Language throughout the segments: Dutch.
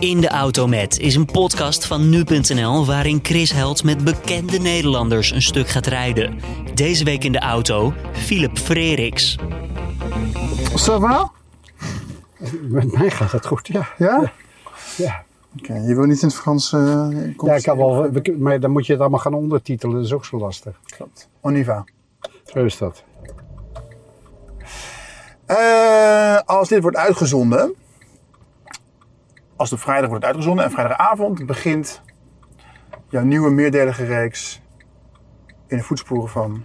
In de Auto Met is een podcast van nu.nl waarin Chris Held met bekende Nederlanders een stuk gaat rijden. Deze week in de auto Philip Freriks. Ça va? Met mij gaat het goed, ja. Ja? Ja, Oké, je wil niet in het Frans... eh ja ik kan wel, we- maar dan moet je het allemaal gaan ondertitelen, dat is ook zo lastig. Klopt. On y va. Zo is dat. Eh, als dit wordt uitgezonden... Als op vrijdag wordt uitgezonden en vrijdagavond begint jouw nieuwe meerdelige reeks in de voetsporen van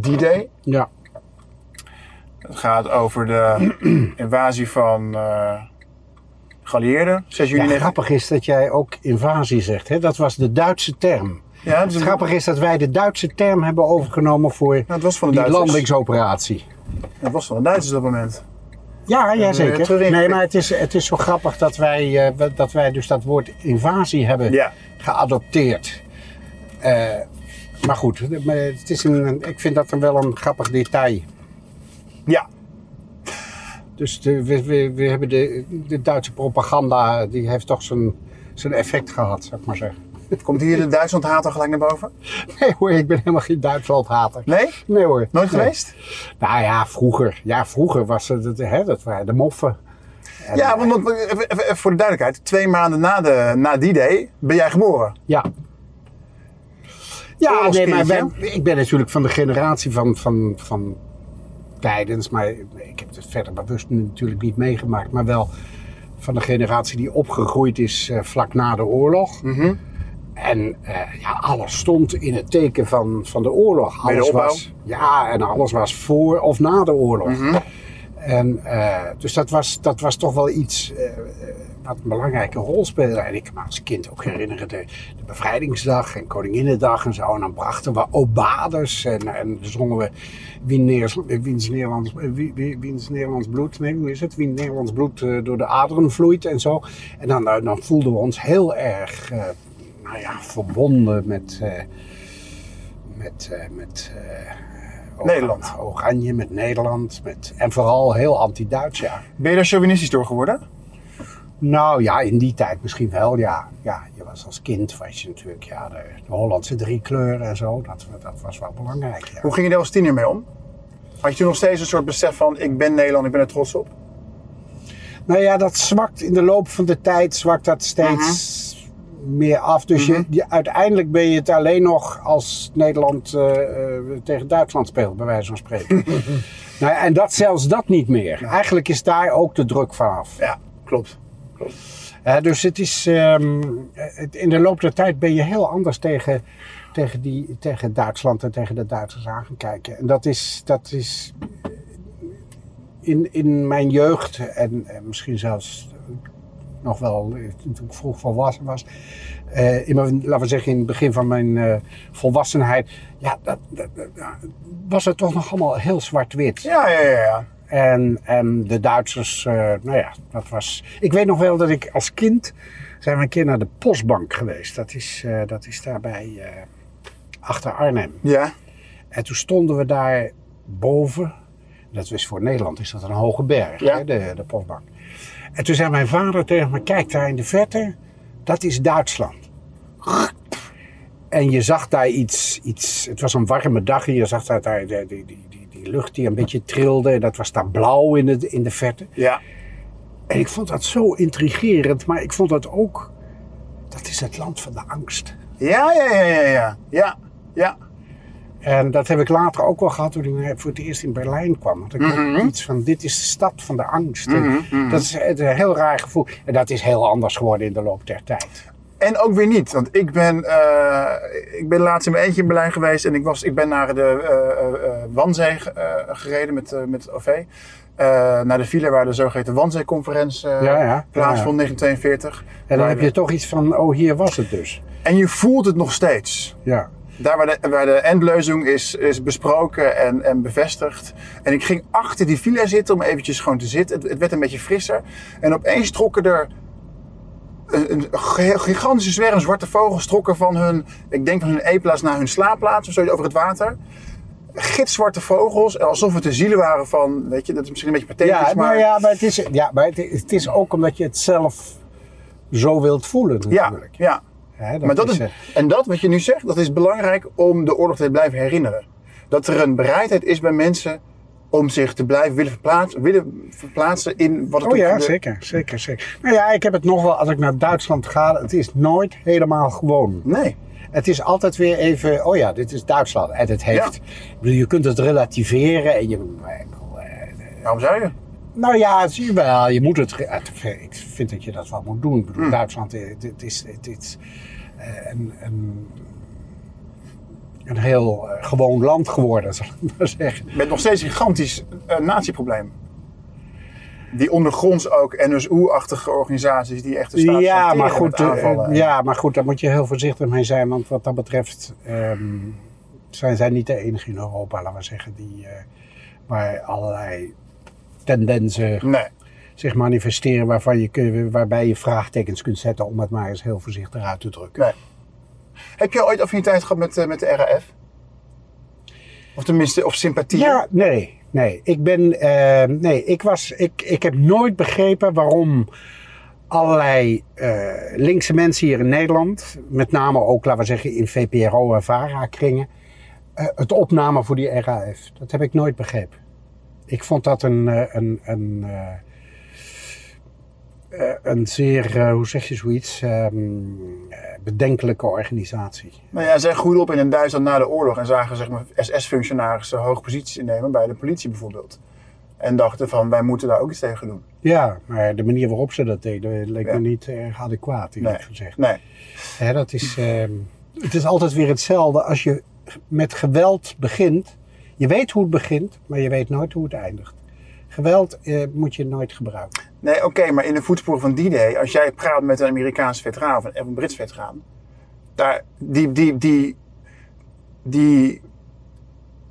D-Day. Ja, Het gaat over de invasie van eh geallieerden, 6 juni. ja 19 grappig is dat jij ook invasie zegt, hè? dat was de Duitse term. Ja, dus Het grappige is dat wij de Duitse term hebben overgenomen voor Nou, het was van de die Duitsers. landingsoperatie. Het was van de Duitsers op dat moment. Ja, ja weer zeker. terug. Nee, maar het is, het is zo grappig dat wij, eh, dat wij dus dat woord invasie hebben Ja. geadopteerd. Eh, maar goed, het is een, ik vind dat dan wel een grappig detail. Ja, Dus de, we, we, we hebben de, de Duitse propaganda, die heeft toch zijn, zijn effect gehad, zou ik maar zeggen. komt hier de Duitsland-hater gelijk naar boven? Nee hoor, ik ben helemaal geen Duitslandhater. Nee? Nee hoor. Nooit Nee. geweest? Nou ja, vroeger. Ja, vroeger was het, het- hè, dat waren de moffen. En, Ja, want, want even, voor de duidelijkheid. Twee maanden na, de, na die day ben jij geboren. Ja. Ja, nee, maar wij- ik ben natuurlijk van de generatie van, van, van tijdens, maar ik heb het verder bewust natuurlijk niet meegemaakt, maar wel van de generatie die opgegroeid is eh, vlak na de oorlog. Mhm. En eh, ja, alles stond in het teken van, van de oorlog. Alles was, ja, en alles was voor of na de oorlog. Mhm. En, eh, dus dat was, dat was toch wel iets eh, wat een belangrijke rol speelde. En ik kan me als kind ook herinneren de, de bevrijdingsdag en Koninginnedag en zo. En dan brachten we obades en, en zongen we wiens, Nederlands, wie, wie, wiens Nederlands bloed, nee, hoe is het? Wie Nederlands bloed door de aderen vloeit en zo. En dan, dan voelden we ons heel erg nou ja, verbonden met... eh, met, eh, met eh, Nederland. Oranje, met Nederland. Met, en vooral heel anti-Duits, ja. Ben je daar chauvinistisch door geworden? Nou ja, in die tijd misschien wel, ja. Ja, je was als kind, was je natuurlijk, ja, de, de Hollandse drie kleuren en zo. Dat, dat was wel belangrijk, ja. Hoe ging je daar als tiener mee om? Had je toen nog steeds een soort besef van ik ben Nederland, ik ben er trots op? Nou ja, dat zwakt in de loop van de tijd, zwakt dat steeds meer af. Dus je, je- uiteindelijk ben je het alleen nog als Nederland eh, eh, tegen Duitsland speelt, bij wijze van spreken. nou en dat zelfs dat niet meer. Eigenlijk is daar ook de druk vanaf. Ja, klopt. Dus het is, ehm, het- in de loop der tijd ben je heel anders tegen, tegen, die, tegen Duitsland en tegen de Duitsers aan gaan kijken. En dat is, dat is in, in mijn jeugd en, en misschien zelfs nog wel toen ik vroeg volwassen was. eh, in mijn, laten we zeggen in het begin van mijn eh, volwassenheid. Ja, dat, dat- dat- was het toch nog allemaal heel zwart-wit. Ja, ja, ja. En, en de Duitsers, eh, nou ja, dat was. Ik weet nog wel dat ik als kind. zijn we een keer naar de postbank geweest. Dat is, dat is daarbij achter Arnhem. Ja, En toen stonden we daar boven. Dat is voor Nederland is dat een hoge berg, Ja. hè, de, de postbank. En toen zei mijn vader tegen me: Kijk daar in de verte, dat is Duitsland. En je zag daar iets, iets, het was een warme dag en je zag daar, daar die, die, die, die, die lucht die een beetje trilde. En dat was daar blauw in de, in de verte. ja. En ik vond dat zo intrigerend, maar ik vond dat ook, dat is het land van de angst. Ja, ja, ja, ja, ja. Ja, ja. En dat heb ik later ook wel gehad toen ik voor het eerst in Berlijn kwam. Dat ik ook iets van, dit is de stad van de angst. En Dat is een heel raar gevoel. En dat is heel anders geworden in de loop der tijd. En ook weer niet, want ik ben, eh, ik ben laatst in mijn eentje in Berlijn geweest en ik, was, ik ben naar de Wannsee eh, gereden met, met het OV. Naar de file waar de zogeheten Wannsee-conferentie eh, Ja, ja. plaatsvond, 1942. En dan heb je toch iets van, oh hier was het dus. En je voelt het nog steeds. Ja. Daar waar de, waar de is, is besproken en, en bevestigd. En ik ging achter die villa zitten om eventjes gewoon te zitten. Het, het werd een beetje frisser. En opeens trokken er een, een gigantische zwerm zwarte vogels trokken van hun, ik denk van hun eetplaats naar hun slaapplaats of zo over het water. Gitzwarte vogels, alsof het de zielen waren van, weet je, dat is misschien een beetje pathetisch, Ja, maar... maar, ja, maar, het is, ja, maar het, het is ook omdat je het zelf zo wilt voelen Ja, natuurlijk. ja. Hè, maar dat is, eh, en dat wat je nu zegt, dat is belangrijk om de oorlog te blijven herinneren. Dat er een bereidheid is bij mensen om zich te blijven willen verplaatsen, willen verplaatsen in wat het Oh ja, zeker, zeker, zeker. Nou ja, ik heb het nog wel, als ik naar Duitsland ga, het is nooit helemaal gewoon. Nee. Het is altijd weer even, oh ja, dit is Duitsland. En het heeft, bedoel, je kunt het relativeren en je, bedoel, eh, Waarom zou je? nou ja, zie je wel, je moet het, ik vind dat je dat wel moet doen. Ik bedoel, Hmm. Duitsland, eh, dit is, dit is eh, een, een, een heel eh, gewoon land geworden, zal ik maar zeggen. Met nog steeds een gigantisch uh, natieprobleem. Die ondergronds ook NSU-achtige organisaties die echt de staat Ja maar, goed, eh, ja, maar goed, daar moet je heel voorzichtig mee zijn. Want wat dat betreft ehm, zijn zij niet de enige in Europa, laten we zeggen, die, eh, waar allerlei tendensen Nee. Zich manifesteren waarvan je, kun- waarbij je vraagtekens kunt zetten, om het maar eens heel voorzichtig uit te drukken. nee. Heb je ooit affiniteit gehad met, eh, met de RAF? Of tenminste, of sympathie? Ja, nee. Nee, ik ben. eh, nee, ik was. Ik, ik heb nooit begrepen waarom allerlei eh, linkse mensen hier in Nederland, met name ook, laten we zeggen, in VPRO en VARA-kringen, het opnamen voor die RAF. Dat heb ik nooit begrepen. Ik vond dat een. een, een een zeer, eh, hoe zeg je zoiets, ehm, eh, bedenkelijke organisatie. Nou ja, zij groeiden op in Duitsland na de oorlog en zagen zeg maar, SS-functionarissen hoge posities innemen bij de politie bijvoorbeeld. En dachten van, wij moeten daar ook iets tegen doen. Ja, maar de manier waarop ze dat deden leek Ja. me niet erg adequaat, eerlijk Nee. gezegd. Nee. Hè, dat is, ehm, het is altijd weer hetzelfde. Als je met geweld begint, je weet hoe het begint, maar je weet nooit hoe het eindigt. Geweld eh, moet je nooit gebruiken. Nee, oké, maar in de voetsporen van D-Day, als jij praat met een Amerikaanse veteraan of een, Brits veteraan, daar, die, die, die, die,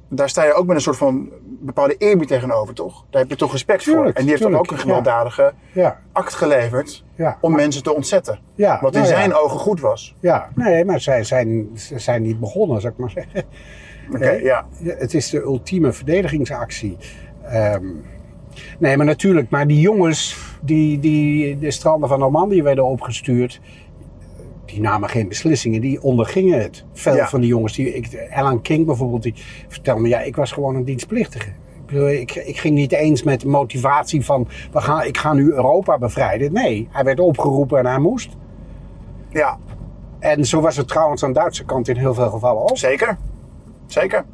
daar sta je ook met een soort van bepaalde eerbied tegenover, toch? Daar heb je toch respect voor. En die heeft toch tuurlijk, ook een gewelddadige Ja, act geleverd ja. om mensen te ontzetten. ja, Wat in nou zijn ogen goed was. Ja, nee, maar zij zijn, ze zijn niet begonnen, zou ik maar zeggen. Oké, ja. Ja, het is de ultieme verdedigingsactie. Ehm, nee, maar natuurlijk, maar die jongens die, die de stranden van Normandië werden opgestuurd, die namen geen beslissingen, die ondergingen het. Veel Ja. van die jongens, die, ik, Alan King bijvoorbeeld, die vertelde me, ja, ik was gewoon een dienstplichtige. Ik, bedoel, ik, ik ging niet eens met de motivatie van, we gaan, ik ga nu Europa bevrijden. Nee, hij werd opgeroepen en hij moest. Ja, En zo was het trouwens aan de Duitse kant in heel veel gevallen ook. zeker. Zeker.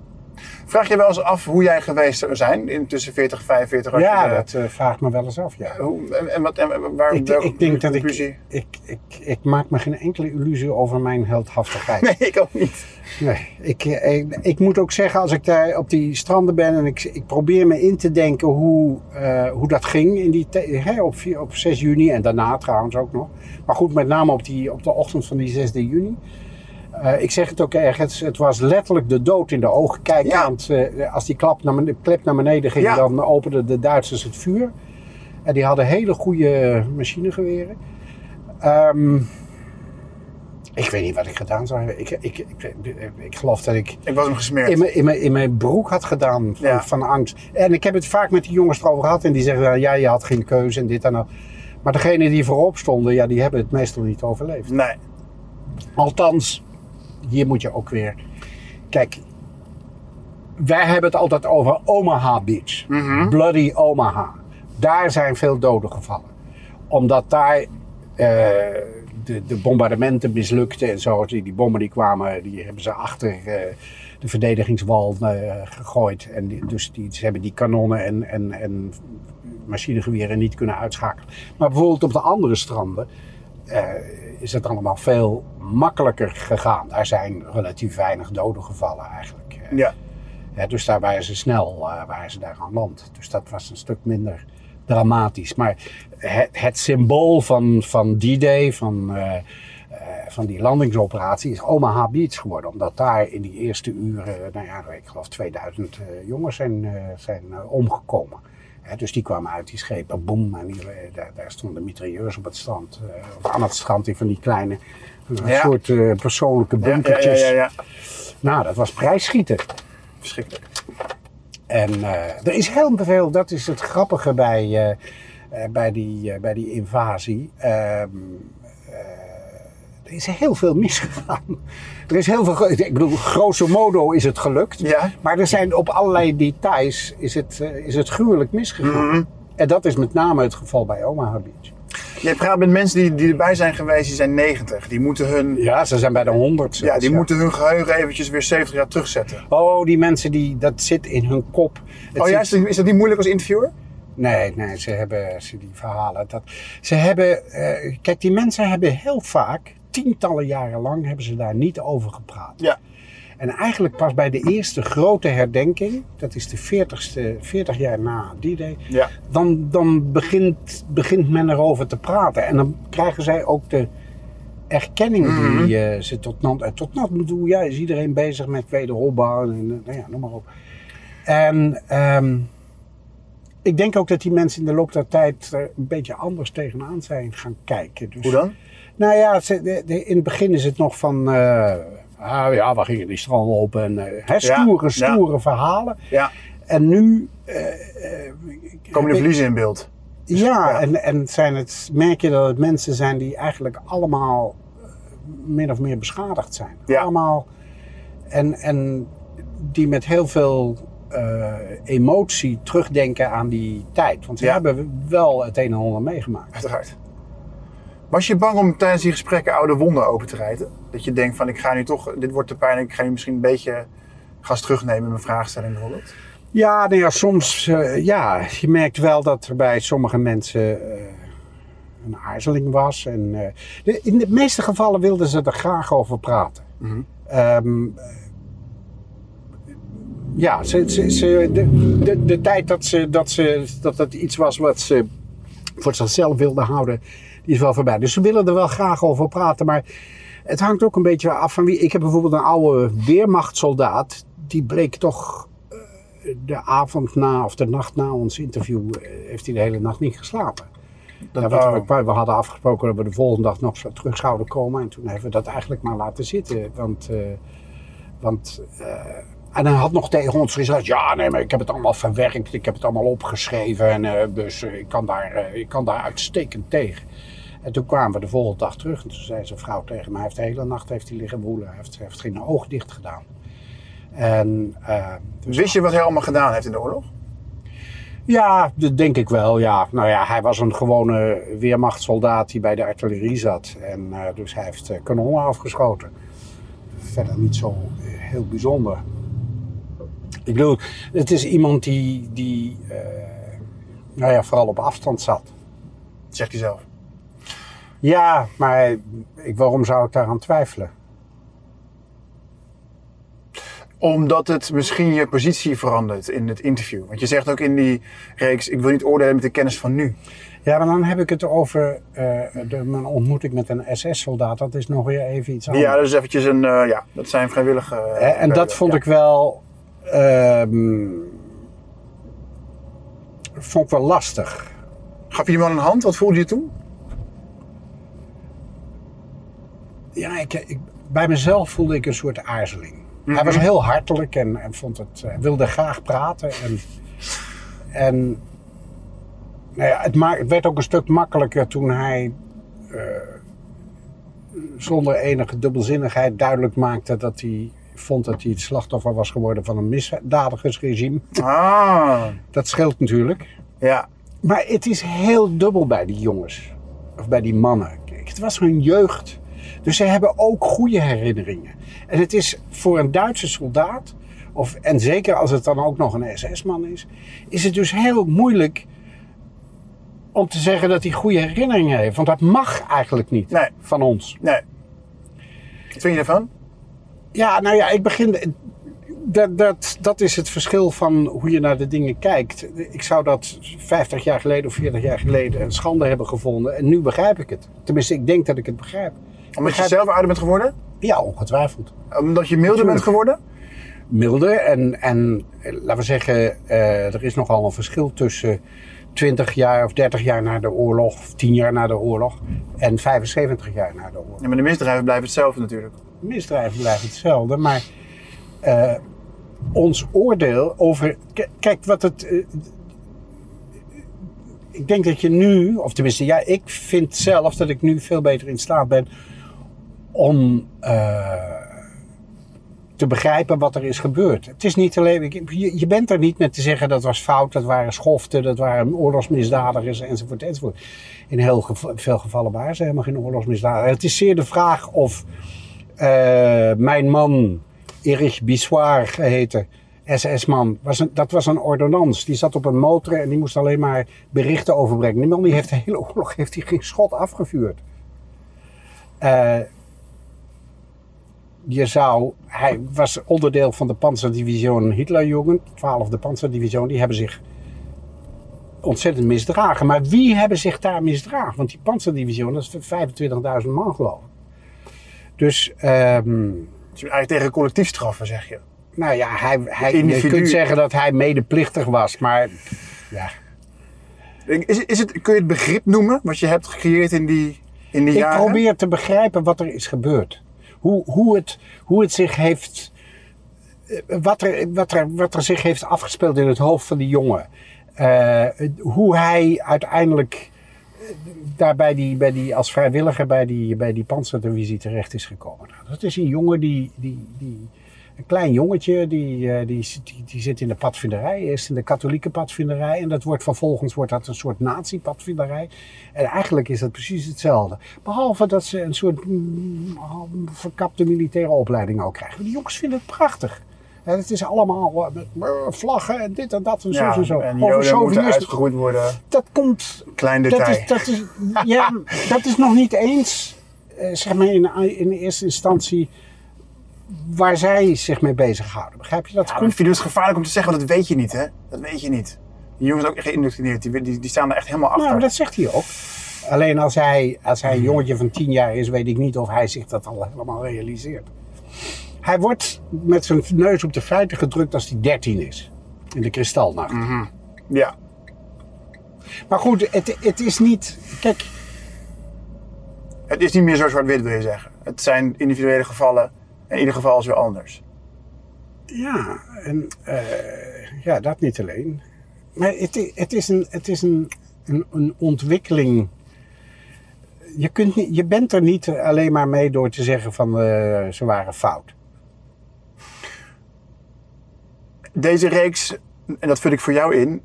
Vraag je wel eens af hoe jij geweest zou zijn in tussen 40 en 45 als Ja, je dat eh, vraagt me wel eens af, ja. Hoe, en, en, wat, en waar, Ik, welke ik denk dat ik, ik, ik, ik maak me geen enkele illusie over mijn heldhaftigheid. Nee, ik ook niet. Nee, ik, eh, ik, ik moet ook zeggen, als ik daar op die stranden ben en ik, ik probeer me in te denken hoe, eh, hoe dat ging in die hè, op, op 6 juni en daarna trouwens ook nog. Maar goed, met name op, die, op de ochtend van die 6 juni. Eh, ik zeg het ook ergens, het was letterlijk de dood in de ogen kijken. Ja. Want eh, als die klap naar, beneden- klep naar beneden ging, Ja. dan openden de Duitsers het vuur. En die hadden hele goede machinegeweren. Ehm, ik weet niet wat ik gedaan zou hebben. Ik, ik, ik, ik, geloof dat ik Ik was hem gesmeerd. in mijn, in, mijn, in mijn broek had gedaan van, Ja. van angst. En ik heb het vaak met die jongens erover gehad. En die zeggen, dan, ja, je had geen keuze en dit en dat. Maar degenen die voorop stonden, ja, die hebben het meestal niet overleefd. Nee. Althans, hier moet je ook weer... Kijk, wij hebben het altijd over Omaha Beach. Mhm. Bloody Omaha. Daar zijn veel doden gevallen. Omdat daar eh, de, de bombardementen mislukten en zo. Die, die bommen die kwamen, die hebben ze achter eh, de verdedigingswal eh, gegooid. En die- dus die, ze hebben die kanonnen en, en, en machinegeweren niet kunnen uitschakelen. Maar bijvoorbeeld op de andere stranden is het allemaal veel makkelijker gegaan. Daar zijn relatief weinig doden gevallen eigenlijk. Eh, Ja. ja, dus daar waren ze snel, eh, waren ze daar aan land. Dus dat was een stuk minder dramatisch. Maar het, het symbool van, van D-Day, van, eh, eh, van die landingsoperatie, is Omaha Beach geworden. Omdat daar in die eerste uren, nou ja, ik geloof 2000 eh, jongens zijn, eh, zijn eh, omgekomen. Dus die kwamen uit die schepen, boem, en die, eh, daar, daar stonden mitrailleurs op het strand. eh, of aan het strand in van die kleine, een Ja. soort eh, persoonlijke Ja, ja, ja, bunkertjes. ja, ja. Nou, dat was prijsschieten. Verschrikkelijk. En eh, er is heel veel, dat is het grappige bij, eh, eh, bij, die, eh, bij die invasie. Ehm, is heel veel misgegaan. Er is heel veel, ik bedoel, grosso modo is het gelukt. Ja. Maar er zijn op allerlei details is het, eh, is het gruwelijk misgegaan. Mhm. En dat is met name het geval bij Omaha Beach. Je praat met mensen die, die erbij zijn geweest, die zijn 90. Die moeten hun, ja, Ja, ze zijn bij de 100. zelfs, die moeten hun geheugen eventjes weer 70 jaar terugzetten. Oh, die mensen, die, dat zit in hun kop. Het oh ja, zit- is dat, is dat niet moeilijk als interviewer? Nee, nee, ze hebben ze die verhalen. Dat, ze hebben, eh, kijk, die mensen hebben heel vaak, tientallen jaren lang, hebben ze daar niet over gepraat. Ja. En eigenlijk pas bij de eerste grote herdenking, dat is de 40ste, 40 jaar na die day, Ja. dan, dan begint, begint men erover te praten. En dan krijgen zij ook de erkenning Mhm. die eh, ze tot nu, tot nu toe, ja, is iedereen bezig met wederopbouw en eh, nou ja, noem maar op. En ehm, ik denk ook dat die mensen in de loop der tijd er een beetje anders tegenaan zijn gaan kijken. Dus, Hoe dan? Nou ja, in het begin is het nog van, eh, ah, ja, we gingen die strand op en hè, stoere, ja. stoere verhalen. Ja. En nu eh, Komen de verliezen in beeld? ja, ja. en, en zijn het, merk je dat het mensen zijn die eigenlijk allemaal min of meer beschadigd zijn. Ja. Allemaal. En, en die met heel veel emotie terugdenken aan die tijd. Want ze Ja. hebben wel het een en ander meegemaakt. Uiteraard. Was je bang om tijdens die gesprekken oude wonden open te rijden? Dat je denkt van ik ga nu toch, dit wordt te pijnlijk, ik ga nu misschien een beetje gas terugnemen in mijn vraagstelling bijvoorbeeld. Ja, nou ja, soms, eh, ja, je merkt wel dat er bij sommige mensen eh, een aarzeling was. En, eh, de- in de meeste gevallen wilden ze er graag over praten. Mhm. Ehm, ja, ze, ze, ze, de, de, de tijd dat, ze, dat, ze, dat het iets was wat ze voor zichzelf wilden houden, die is wel voorbij. Dus ze willen er wel graag over praten, maar het hangt ook een beetje af van wie. Ik heb bijvoorbeeld een oude weermachtsoldaat, die bleek toch eh, de avond na of de nacht na ons interview, eh, heeft hij de hele nacht niet geslapen. Dat, Ja, wat oh. we, we hadden afgesproken dat we de volgende dag nog zo terug zouden komen. En toen hebben we dat eigenlijk maar laten zitten. Want, eh, want en hij had nog tegen ons gezegd: Ja, nee, maar ik heb het allemaal verwerkt. Ik heb het allemaal opgeschreven. En, dus ik, kan daar, ik kan daar uitstekend tegen. En toen kwamen we de volgende dag terug. En toen zei zijn vrouw tegen mij: Hij heeft de hele nacht heeft hij liggen woelen. Hij heeft, heeft geen oog dicht gedaan. En, eh, dus Wist je wat hij allemaal gedaan heeft in de oorlog? ja, dat denk ik wel. Ja. Nou ja, hij was een gewone weermachtssoldaat die bij de artillerie zat. En eh, dus hij heeft eh, kanonnen afgeschoten. Verder niet zo heel bijzonder. Ik bedoel, het is iemand die, die nou ja, vooral op afstand zat. Dat zegt hij zelf. Ja, maar ik, waarom zou ik daaraan twijfelen? Omdat het misschien je positie verandert in het interview. Want je zegt ook in die reeks, ik wil niet oordelen met de kennis van nu. Ja, maar dan heb ik het over eh, de, mijn ontmoeting met een SS-soldaat. Dat is nog weer even iets anders. Ja, dat is eventjes een, eh, ja, dat zijn vrijwillige... eh, en dat vond ja. ik wel. ehm, vond ik wel lastig. Gaf je die man een hand? Wat voelde je toen? Ja, ik, ik, bij mezelf voelde ik een soort aarzeling. Hij Mhm. was heel hartelijk en, en vond het, eh, wilde graag praten. En, en nou ja, het, werd ook een stuk makkelijker toen hij eh, zonder enige dubbelzinnigheid duidelijk maakte dat hij vond dat hij het slachtoffer was geworden van een misdadigersregime. Ah, Dat scheelt natuurlijk. ja. Maar het is heel dubbel bij die jongens. Of bij die mannen. Kijk, het was hun jeugd. Dus ze hebben ook goede herinneringen. En het is voor een Duitse soldaat, of, en zeker als het dan ook nog een SS-man is, is het dus heel moeilijk om te zeggen dat hij goede herinneringen heeft. Want dat mag eigenlijk niet Nee. van ons. Nee. Wat vind je ervan? Ja, nou ja, ik begin. Dat, dat, dat is het verschil van hoe je naar de dingen kijkt. Ik zou dat 50 jaar geleden of 40 jaar geleden een schande hebben gevonden. En nu begrijp ik het. Tenminste, ik denk dat ik het begrijp. Omdat je zelf ouder bent geworden? Ja, ongetwijfeld. Omdat je milder bent geworden? Milder en, en laten we zeggen, eh, er is nogal een verschil tussen 20 jaar of 30 jaar na de oorlog, of 10 jaar na de oorlog, en 75 jaar na de oorlog. Ja, maar de misdrijven blijven hetzelfde natuurlijk. misdrijven blijven hetzelfde, maar eh, ons oordeel over. Kijk, wat het. eh, ik denk dat je nu, of tenminste, ja, ik vind zelf dat ik nu veel beter in staat ben om eh, te begrijpen wat er is gebeurd. Het is niet alleen, je, bent er niet met te zeggen dat was fout, dat waren schoften, dat waren oorlogsmisdadigers enzovoort enzovoort. In heel veel gevallen waren ze helemaal geen oorlogsmisdadigers. Het is zeer de vraag of eh, mijn man, Erich Bissoir geheten, SS-man, dat was een ordonnans. Die zat op een motor en die moest alleen maar berichten overbrengen. Die man heeft de hele oorlog heeft hij geen schot afgevuurd. Eh, je zou, hij was onderdeel van de Panzerdivision Hitlerjugend, 12e Panzerdivision, die hebben zich ontzettend misdragen. Maar wie hebben zich daar misdragen? Want die Panzerdivision, dat is 25.000 man geloof ik. Dus, ehm, Dus eigenlijk tegen collectief straffen, zeg je. nou ja, hij, hij, je kunt zeggen dat hij medeplichtig was, maar ja. Is, is het, kun je het begrip noemen wat je hebt gecreëerd in die, in die Ik jaren? probeer te begrijpen wat er is gebeurd. Hoe, hoe, het, hoe het zich heeft. eh, Wat er, wat, er, wat er zich heeft afgespeeld in het hoofd van die jongen. Eh, hoe hij uiteindelijk eh, daar bij die, bij die, als vrijwilliger bij die, bij die panzerdivisie terecht is gekomen. Nou, dat is een jongen die, die, die een klein jongetje, die, eh, die, die, die zit in de padvinderij, eerst in de katholieke padvinderij. En dat wordt vervolgens wordt dat een soort nazi-padvinderij. En eigenlijk is dat precies hetzelfde. Behalve dat ze een soort mm, verkapte militaire opleiding ook krijgen. Die jongens vinden het prachtig. En het is allemaal eh, met eh, vlaggen en dit en dat en zo ja, en zo. en Over joden moeten uitgegroeid worden. Dat komt Klein dat detail. is, dat, is, ja, dat is nog niet eens, zeg maar in, in eerste instantie, waar zij zich mee bezighouden. Begrijp je? Dat Ja, maar komt, ik vind het gevaarlijk om te zeggen, want dat weet je niet, hè? Dat weet je niet. Die jongens ook geïndoctrineerd. Die, die, die staan er echt helemaal achter. nou, dat zegt hij ook. Alleen als hij, als hij een jongetje van tien jaar is, weet ik niet of hij zich dat al helemaal realiseert. Hij wordt met zijn neus op de feiten gedrukt als hij 13 is. In de kristalnacht. Ja. Maar goed, het, het is niet. Kijk, Het is niet meer zo zwart-wit, wil je zeggen. Het zijn individuele gevallen. In ieder geval is weer anders. Ja, en eh, ja, dat niet alleen. Maar het, het is, een, het is een, een, een ontwikkeling. Je, kunt niet, je bent er niet alleen maar mee door te zeggen van eh, ze waren fout. Deze reeks, en dat vul ik voor jou in,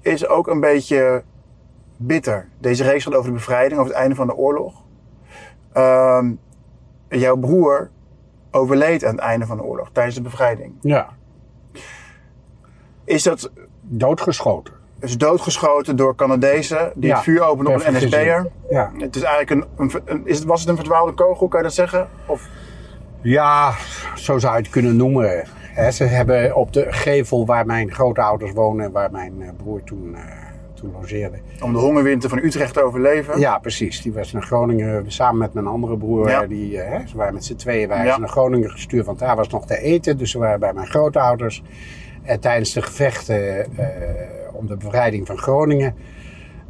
is ook een beetje bitter. Deze reeks gaat over de bevrijding, over het einde van de oorlog. Ehm, jouw broer overleed aan het einde van de oorlog, tijdens de bevrijding. Ja. Is dat Doodgeschoten. is doodgeschoten door Canadezen die Ja, het vuur openen op een NSB'er? Ja. Het is eigenlijk een, een, is het, was het een verdwaalde kogel, kan je dat zeggen? Of, ja, zo zou je het kunnen noemen. Ze hebben op de gevel waar mijn grootouders wonen en waar mijn eh, broer toen, eh, toen logeerde. om de hongerwinter van Utrecht te overleven? Ja, precies. Die was naar Groningen samen met mijn andere broer. Ja. Die, eh, hè, ze waren met z'n tweeën waren Ja. ze naar Groningen gestuurd, want daar was nog te eten. Dus ze waren bij mijn grootouders. En tijdens de gevechten eh, om de bevrijding van Groningen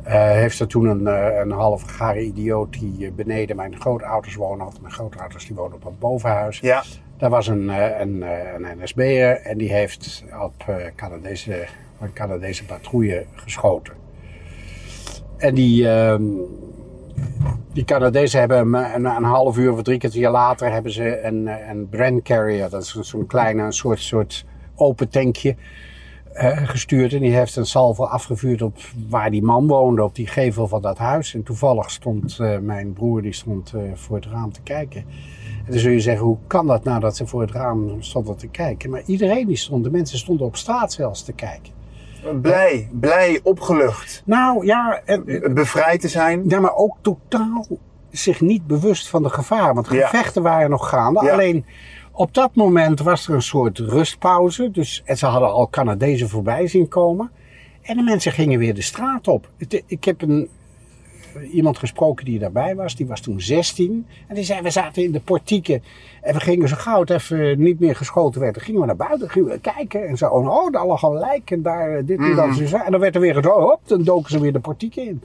eh, heeft er toen een, eh, een half gare idioot die eh, beneden mijn grootouders wonen. Want mijn grootouders die wonen op een bovenhuis. Ja. Daar was een, eh, een, eh, een NSB'er en die heeft op eh, Canadese, een Canadese patrouille geschoten. En die, ehm, die Canadezen hebben hem, eh, een, een half uur of drie kwartier later hebben ze een, eh, een Brand Carrier, dat is zo'n kleine een soort, soort open tankje, eh, gestuurd. En die heeft een salvo afgevuurd op waar die man woonde, op die gevel van dat huis. En toevallig stond mijn broer, die stond voor het raam te kijken. En dan zul je zeggen, hoe kan dat nou dat ze voor het raam stonden te kijken? Maar iedereen die stond, de mensen stonden op straat zelfs te kijken. Blij, blij, opgelucht. Nou ja, en, Bevrijd te zijn. ja, maar ook totaal zich niet bewust van de gevaar. Want Ja. gevechten waren nog gaande. Ja. Alleen op dat moment was er een soort rustpauze. Dus, en ze hadden al Canadezen voorbij zien komen. En de mensen gingen weer de straat op. Het- Ik heb een, iemand gesproken die daarbij was. Die was toen 16. En die zei, we zaten in de portieken. En we gingen zo gauw het even niet meer geschoten werd. Dan gingen we naar buiten, gingen we kijken. En zo, oh, daar lag een lijk. En daar eh, dit en dat. Mhm. en dan werd er weer zo, hop, dan doken ze weer de portieken in.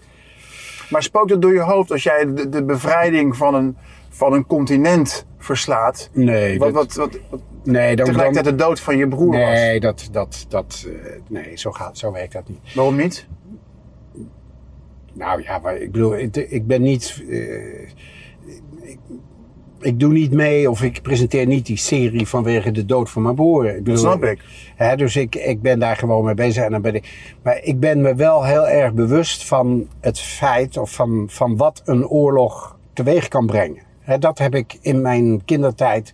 Maar spookt het door je hoofd als jij de, de bevrijding van een, van een continent verslaat? Nee, Wat, dat- wat, wat, wat Nee, dan, tegelijkertijd de dood van je broer was. nee, dat, dat, dat, eh, nee zo, gaat, zo werkt dat niet. Waarom niet? Nou ja, maar ik bedoel, ik, ik ben niet. eh, ik, ik doe niet mee of ik presenteer niet die serie vanwege de dood van mijn broer. Ik Dat snap ik. Hè, dus ik, ik ben daar gewoon mee bezig. En dan ben ik, maar ik ben me wel heel erg bewust van het feit of van, van wat een oorlog teweeg kan brengen. Hè, dat heb ik in mijn kindertijd,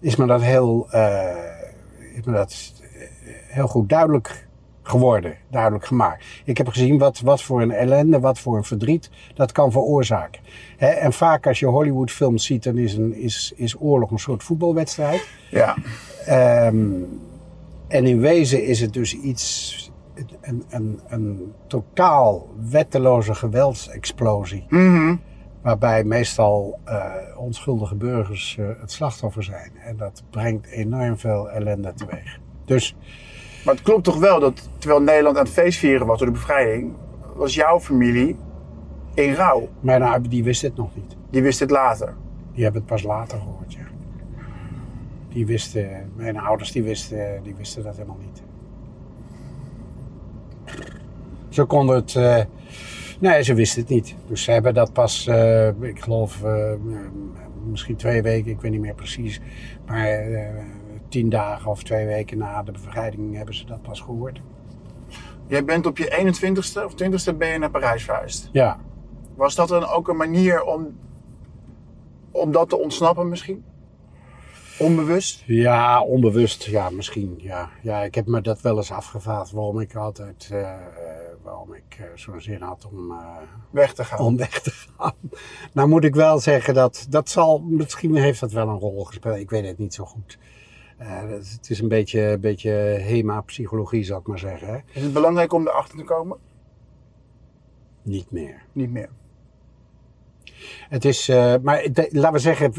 is me dat heel, eh, is me dat heel goed duidelijk geworden, duidelijk gemaakt. Ik heb gezien wat, wat voor een ellende, wat voor een verdriet dat kan veroorzaken. En vaak als je Hollywoodfilms ziet, dan is, een, is, is oorlog een soort voetbalwedstrijd. Ja. Ehm, en in wezen is het dus iets, een, een, een totaal wetteloze geweldsexplosie. Mhm. Waarbij meestal eh, onschuldige burgers eh, het slachtoffer zijn. En dat brengt enorm veel ellende teweeg. Dus Maar het klopt toch wel dat terwijl Nederland aan het feestvieren was door de bevrijding, was jouw familie in rouw. mijn ouders die wist het nog niet. Die wist het later. Die hebben het pas later gehoord, ja. Die wisten, mijn ouders die wisten, die wisten dat helemaal niet. Ze konden het, eh, nee ze wisten het niet. Dus ze hebben dat pas, eh, ik geloof, eh, misschien twee weken, ik weet niet meer precies. Maar tien dagen of twee weken na de bevrijding hebben ze dat pas gehoord. Jij bent op je 21ste of 20ste ben je naar Parijs verhuisd. Ja, Was dat dan ook een manier om, om dat te ontsnappen misschien? Onbewust? ja onbewust, ja misschien. Ja. ja, ik heb me dat wel eens afgevraagd waarom ik altijd, eh, eh, waarom ik eh, zo'n zin had om... Weg te gaan. om weg te gaan. Nou moet ik wel zeggen dat dat zal, misschien heeft dat wel een rol gespeeld. Ik weet het niet zo goed. Het is een beetje, een beetje HEMA-psychologie, zou ik maar zeggen. Hè? Is het belangrijk om erachter te komen? Niet meer. Niet meer. Het is, eh, maar de- laten we zeggen,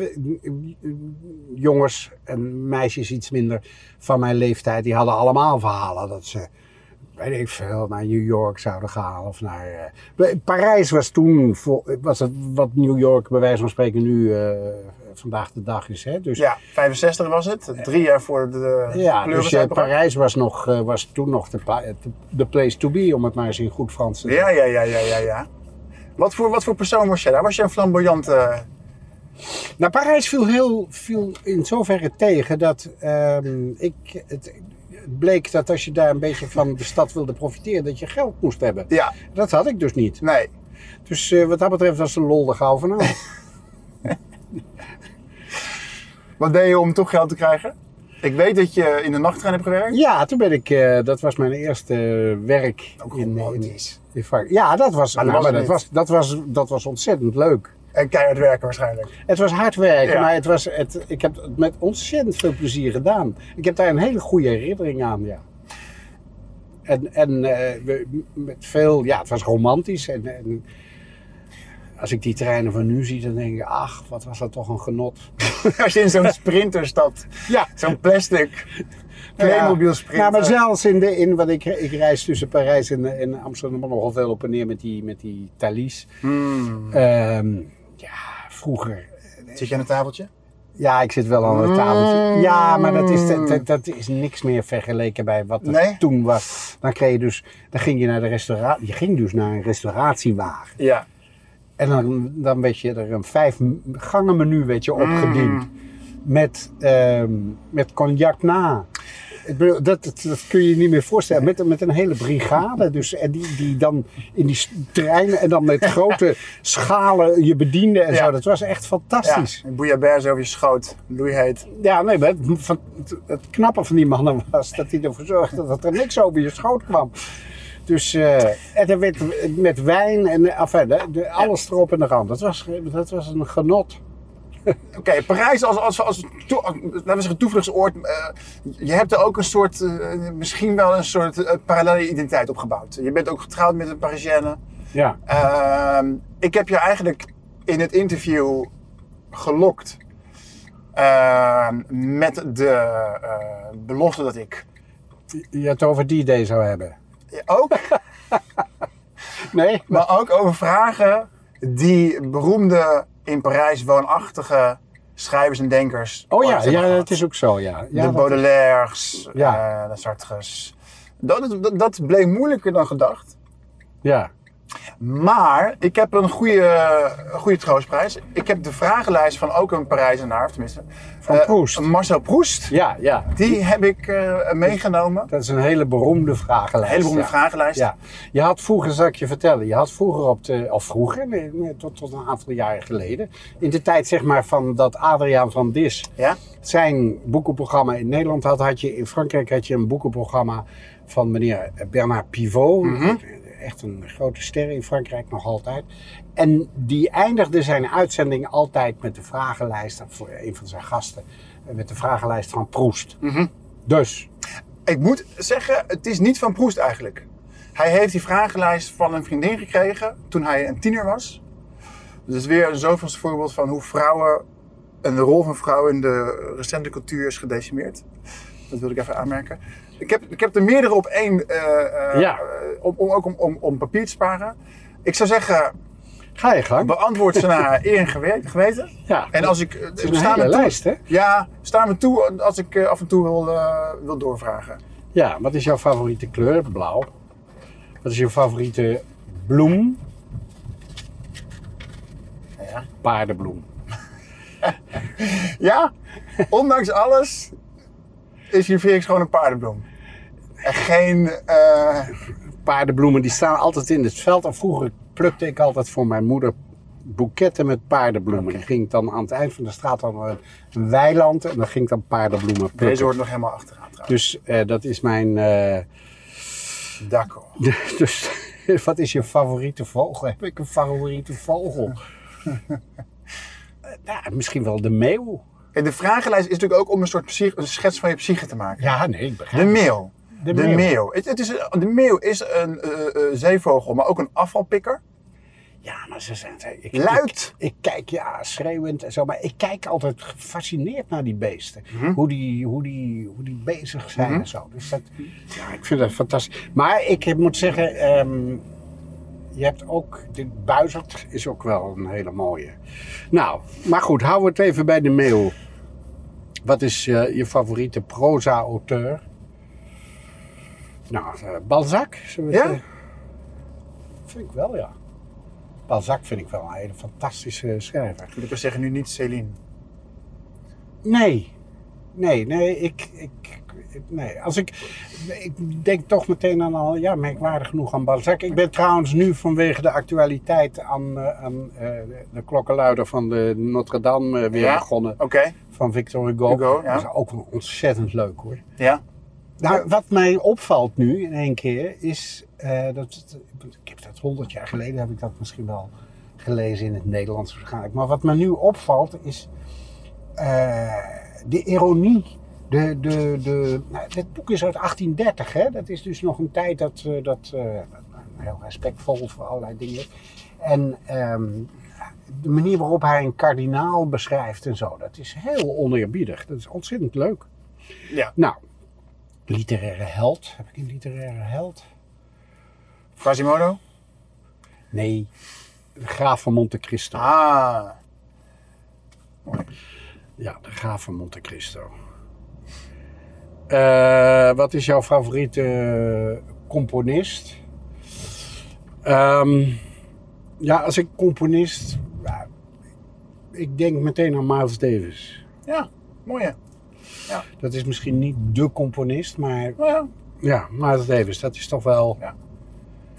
jongens en meisjes iets minder van mijn leeftijd, die hadden allemaal verhalen dat ze, weet ik veel, naar New York zouden gaan of naar. eh, Parijs was toen, was het wat New York bij wijze van spreken nu eh, vandaag de dag is. Hè? Dus, Ja, 65 was het. Drie jaar voor de Ja, dus eh. Parijs was, nog, eh, was toen nog de, pla- de- de place to be, om het maar eens in goed Frans te zeggen. Ja, ja, ja, ja, ja, ja. Wat voor, wat voor persoon was jij daar? Was je een flamboyant... eh, Nou, Parijs viel, heel, viel in zoverre tegen dat ehm, ik, het, bleek dat als je daar een beetje van de stad wilde profiteren, dat je geld moest hebben. ja, Dat had ik dus niet. nee. Dus wat dat betreft was de lol er gauw vanaf. Wat deed je om toch geld te krijgen? Ik weet dat je in de nachttrein hebt gewerkt. ja, toen ben ik, eh, dat was mijn eerste werk. Ook in, in, ja, dat was, Maar nou, maar dat, was, dat, was, dat was ontzettend leuk. En keihard werken waarschijnlijk. Het was hard werken, Ja. maar het was, het, ik heb het met ontzettend veel plezier gedaan. Ik heb daar een hele goede herinnering aan, ja. En, en eh, met veel, ja, het was romantisch. En, en als ik die treinen van nu zie, dan denk ik, ach, wat was dat toch een genot. Als je in zo'n sprinter stapt. Ja, Zo'n plastic Playmobil sprinter. Ja, maar zelfs in, de, in wat ik, ik reis tussen Parijs en, en Amsterdam nogal veel op en neer met die, met die Thalys. Hmm. Ehm, ja, vroeger Zit je aan het tafeltje? Ja, ik zit wel aan het tafeltje. Ja, maar dat is, dat, dat is niks meer vergeleken bij wat er Nee? toen was. Dan, kreeg je dus, dan ging je naar de restauratie. Je ging dus naar een restauratiewagen. Ja. En dan, dan werd je er een vijf gangen menu werd je opgediend. Met, ehm, met cognac na. Ik bedoel, dat, dat, dat kun je je niet meer voorstellen. Met, met een hele brigade. Dus, en die, die dan in die treinen en dan met grote schalen je bediende en Ja. zo. Dat was echt Ja, fantastisch. een bouillabaisse over je schoot. Loeiheet. Ja, nee, maar het, het knappe van die mannen was dat hij ervoor zorgde dat er niks over je schoot kwam. Dus eh, en er werd met wijn en eh, enfin, de, de- alles erop en eraan. Dat was, dat was een genot. Oké, Parijs als, als, als, laten we zeggen, toevluchtsoord. eh, je hebt er ook een soort, eh, misschien wel een soort eh, parallele identiteit opgebouwd. Je bent ook getrouwd met een Parisienne. Ja, Ehm, ik heb je eigenlijk in het interview gelokt ehm, met de eh, belofte dat ik je het over die day zou hebben. Ook, Nee? maar ook over vragen die beroemde in Parijs woonachtige schrijvers en denkers. Oh ja, ja gehad. dat is ook zo, ja. ja de Baudelaires, Ja. eh, de Sartres. Dat, dat, dat bleek moeilijker dan gedacht. ja. Maar ik heb een goede, goede troostprijs. Ik heb de vragenlijst van ook een Parijzenaar, of tenminste. Van Proest. Marcel Proest. Ja, ja. Die heb ik eh, meegenomen. Dat is een hele beroemde vragenlijst. Een hele beroemde ja. vragenlijst. Ja, je had vroeger, zal ik je vertellen, je had vroeger op de, of vroeger, nee, nee, tot, tot een aantal jaren geleden, in de tijd zeg maar van dat Adriaan van Dis Ja? zijn boekenprogramma in Nederland had, had je in Frankrijk had je een boekenprogramma van meneer Bernard Pivot, Mhm. Echt een grote ster in Frankrijk nog altijd. En die eindigde zijn uitzending altijd met de vragenlijst, voor een van zijn gasten, met de vragenlijst van Proest. Mhm. Dus, Ik moet zeggen, het is niet van Proest eigenlijk. Hij heeft die vragenlijst van een vriendin gekregen toen hij een tiener was. Dus is weer een zoveelste voorbeeld van hoe vrouwen en de rol van vrouwen in de recente cultuur is gedecimeerd. Dat wil ik even aanmerken. Ik heb, ik heb er meerdere op één, eh, eh, Ja. eh, om, om, ook om, om, om papier te sparen. Ik zou zeggen, ga je gang. beantwoord ze naar eer en gewe- geweten. Ja, En als ik, het is een hele lijst, hè? Ja, sta me toe als ik eh, af en toe wil, eh, wil doorvragen. Ja, wat is jouw favoriete kleur? Blauw. Wat is je favoriete bloem? Ja. Paardenbloem. Ja, ondanks alles is hier Felix gewoon een paardenbloem. En geen. eh, Paardenbloemen die staan altijd in het veld. En vroeger plukte ik altijd voor mijn moeder boeketten met paardenbloemen. Die ging ik dan aan het eind van de straat dan een, weiland en dan ging ik dan paardenbloemen plukken. deze hoort nog helemaal achteraan trouwens. Dus eh, dat is mijn. D'accord. dus wat is je favoriete vogel? Heb ik een favoriete vogel? Nou, misschien wel de meeuw. En de vragenlijst is natuurlijk ook om een soort psych- een schets van je psyche te maken. Ja, nee, ik De begrijp het. meeuw. De De meeuw. Het, het is, een- de meeuw is een eh, eh, zeevogel, maar ook een afvalpikker. Ja, maar ze zijn... Ik, Luid. Ik, ik kijk, ja, schreeuwend en zo. Maar ik kijk altijd gefascineerd naar die beesten. Mhm. Hoe, die, hoe, die, hoe die bezig zijn en zo. Dus dat, ja, ik vind dat fantastisch. Maar ik moet zeggen... ehm, je hebt ook... De buizerd is ook wel een hele mooie. Nou, maar goed. Houden we het even bij de meeuw. Wat is eh, je favoriete proza-auteur? Nou, eh, Balzac. zullen we het, Ja? vind ik wel, ja. Balzac vind ik wel een hele fantastische schrijver. Moet ik wel zeggen, nu niet Céline. Nee, nee, nee, ik, ik, nee. Als ik, ik denk toch meteen aan al, ja, merkwaardig genoeg aan Balzac. Ik ben trouwens nu vanwege de actualiteit aan, eh, aan eh, de- de klokkenluider van de Notre Dame weer Ja? begonnen. Oké. Van Victor Hugo. Hugo, ja. Dat is ook ontzettend leuk hoor. Ja. Nou, wat mij opvalt nu in één keer is eh, dat ik heb dat honderd jaar geleden heb ik dat misschien wel gelezen in het Nederlands waarschijnlijk. Maar wat me nu opvalt is eh, de ironie. De, de, de, nou, dit boek is uit 1830, hè? dat is dus nog een tijd dat, eh, dat heel respectvol voor allerlei dingen. En ehm, de manier waarop hij een kardinaal beschrijft en zo, dat is heel oneerbiedig. Dat is ontzettend leuk. Ja. Nou, literaire held. Heb ik een literaire held? Quasimodo? Nee, de graaf van Monte Cristo. Ah. Ja, de graaf van Monte Cristo. Eh, wat is jouw favoriete componist? Ehm, ja, als ik componist... ik denk meteen aan Miles Davis. Ja, mooi hè. Dat is misschien niet de componist, maar ja. ja, Davis, dat is toch wel...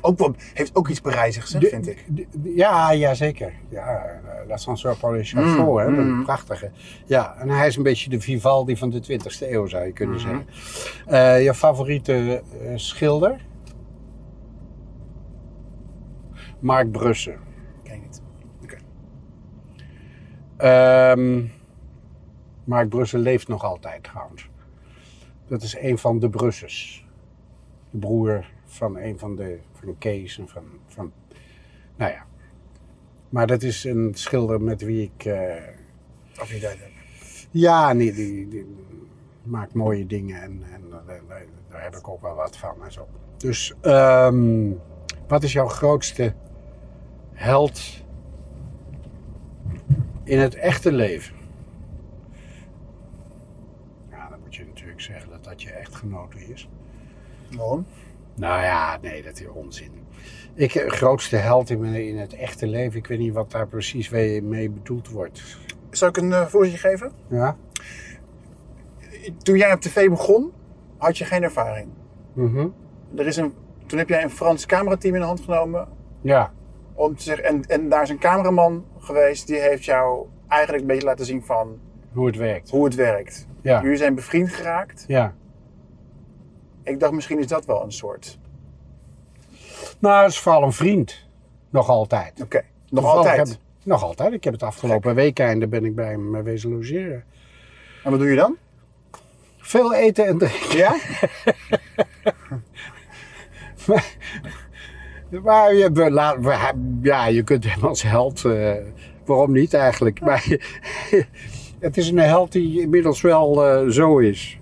Ook wel, heeft ook iets Parijzigs, hè, vind ik. de- ja, ja, zeker. Ja, eh, L'Ascenseur Paul et Chauffour, Mm, hè, mm. een prachtige. Ja, en hij is een beetje de Vivaldi van de 20e eeuw, zou je kunnen Mhm. zeggen. Eh, je favoriete eh, schilder? Mark Brussen. Ken je niet. Oké. Ehm, Mark Brussen leeft nog altijd trouwens. Dat is een van de Brussens. De broer van een van de van Kees en van, van. Nou ja. Maar dat is een schilder met wie ik. eh, Affiniteit heb. ja, nee, die, die maakt mooie dingen en, en eh, daar, daar heb ik ook wel wat van en zo. Dus, ehm, wat is jouw grootste held in het echte leven? Ja, dan zeggen dat dat je echtgenote is. Waarom? Nou ja, nee, dat is onzin. Ik, eh, grootste held in, mijn- in het echte leven. Ik weet niet wat daar precies mee bedoeld wordt. Zal ik een uh, voorzetje geven? Ja? Toen jij op tv begon, had je geen ervaring. Mhm. Er is een, toen heb jij een Frans camerateam in de hand genomen. Ja. Om te zeggen, en, en daar is een cameraman geweest die heeft jou eigenlijk een beetje laten zien van Hoe het werkt. hoe het werkt. Ja. Jullie zijn bevriend geraakt. Ja. Ik dacht misschien is dat wel een soort. Nou, het is vooral een vriend. Nog altijd. Oké, nog Toevallig altijd. heb- nog altijd. Ik heb het afgelopen weekende ben ik bij hem eh, wezen logeren. En wat doe je dan? Veel eten en drinken. Ja? Maar je, we, laat- we- ja, je kunt hem als held. eh, waarom niet eigenlijk? Maar het is een held die inmiddels wel eh, zo is.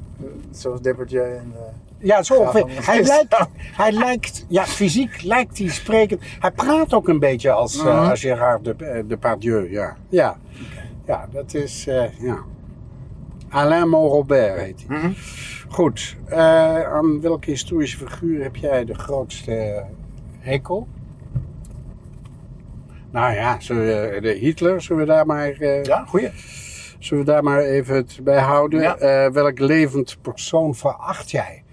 Zoals Dippertje en... eh, Ja, zo ongeveer. Hij lijkt, hij lijkt, ja, fysiek lijkt hij sprekend. Hij praat ook een beetje als, eh, Mhm. als Gérard de, Depardieu, ja. Ja, ja dat is, ja. Alain Montrobert heet hij. mhm. Goed, aan welke historische figuur heb jij de grootste hekel? Nou ja, we, de Hitler, zullen we daar maar, Ja, goeie. Zullen we daar maar even het bij houden? Ja. Eh, welk levend persoon veracht jij?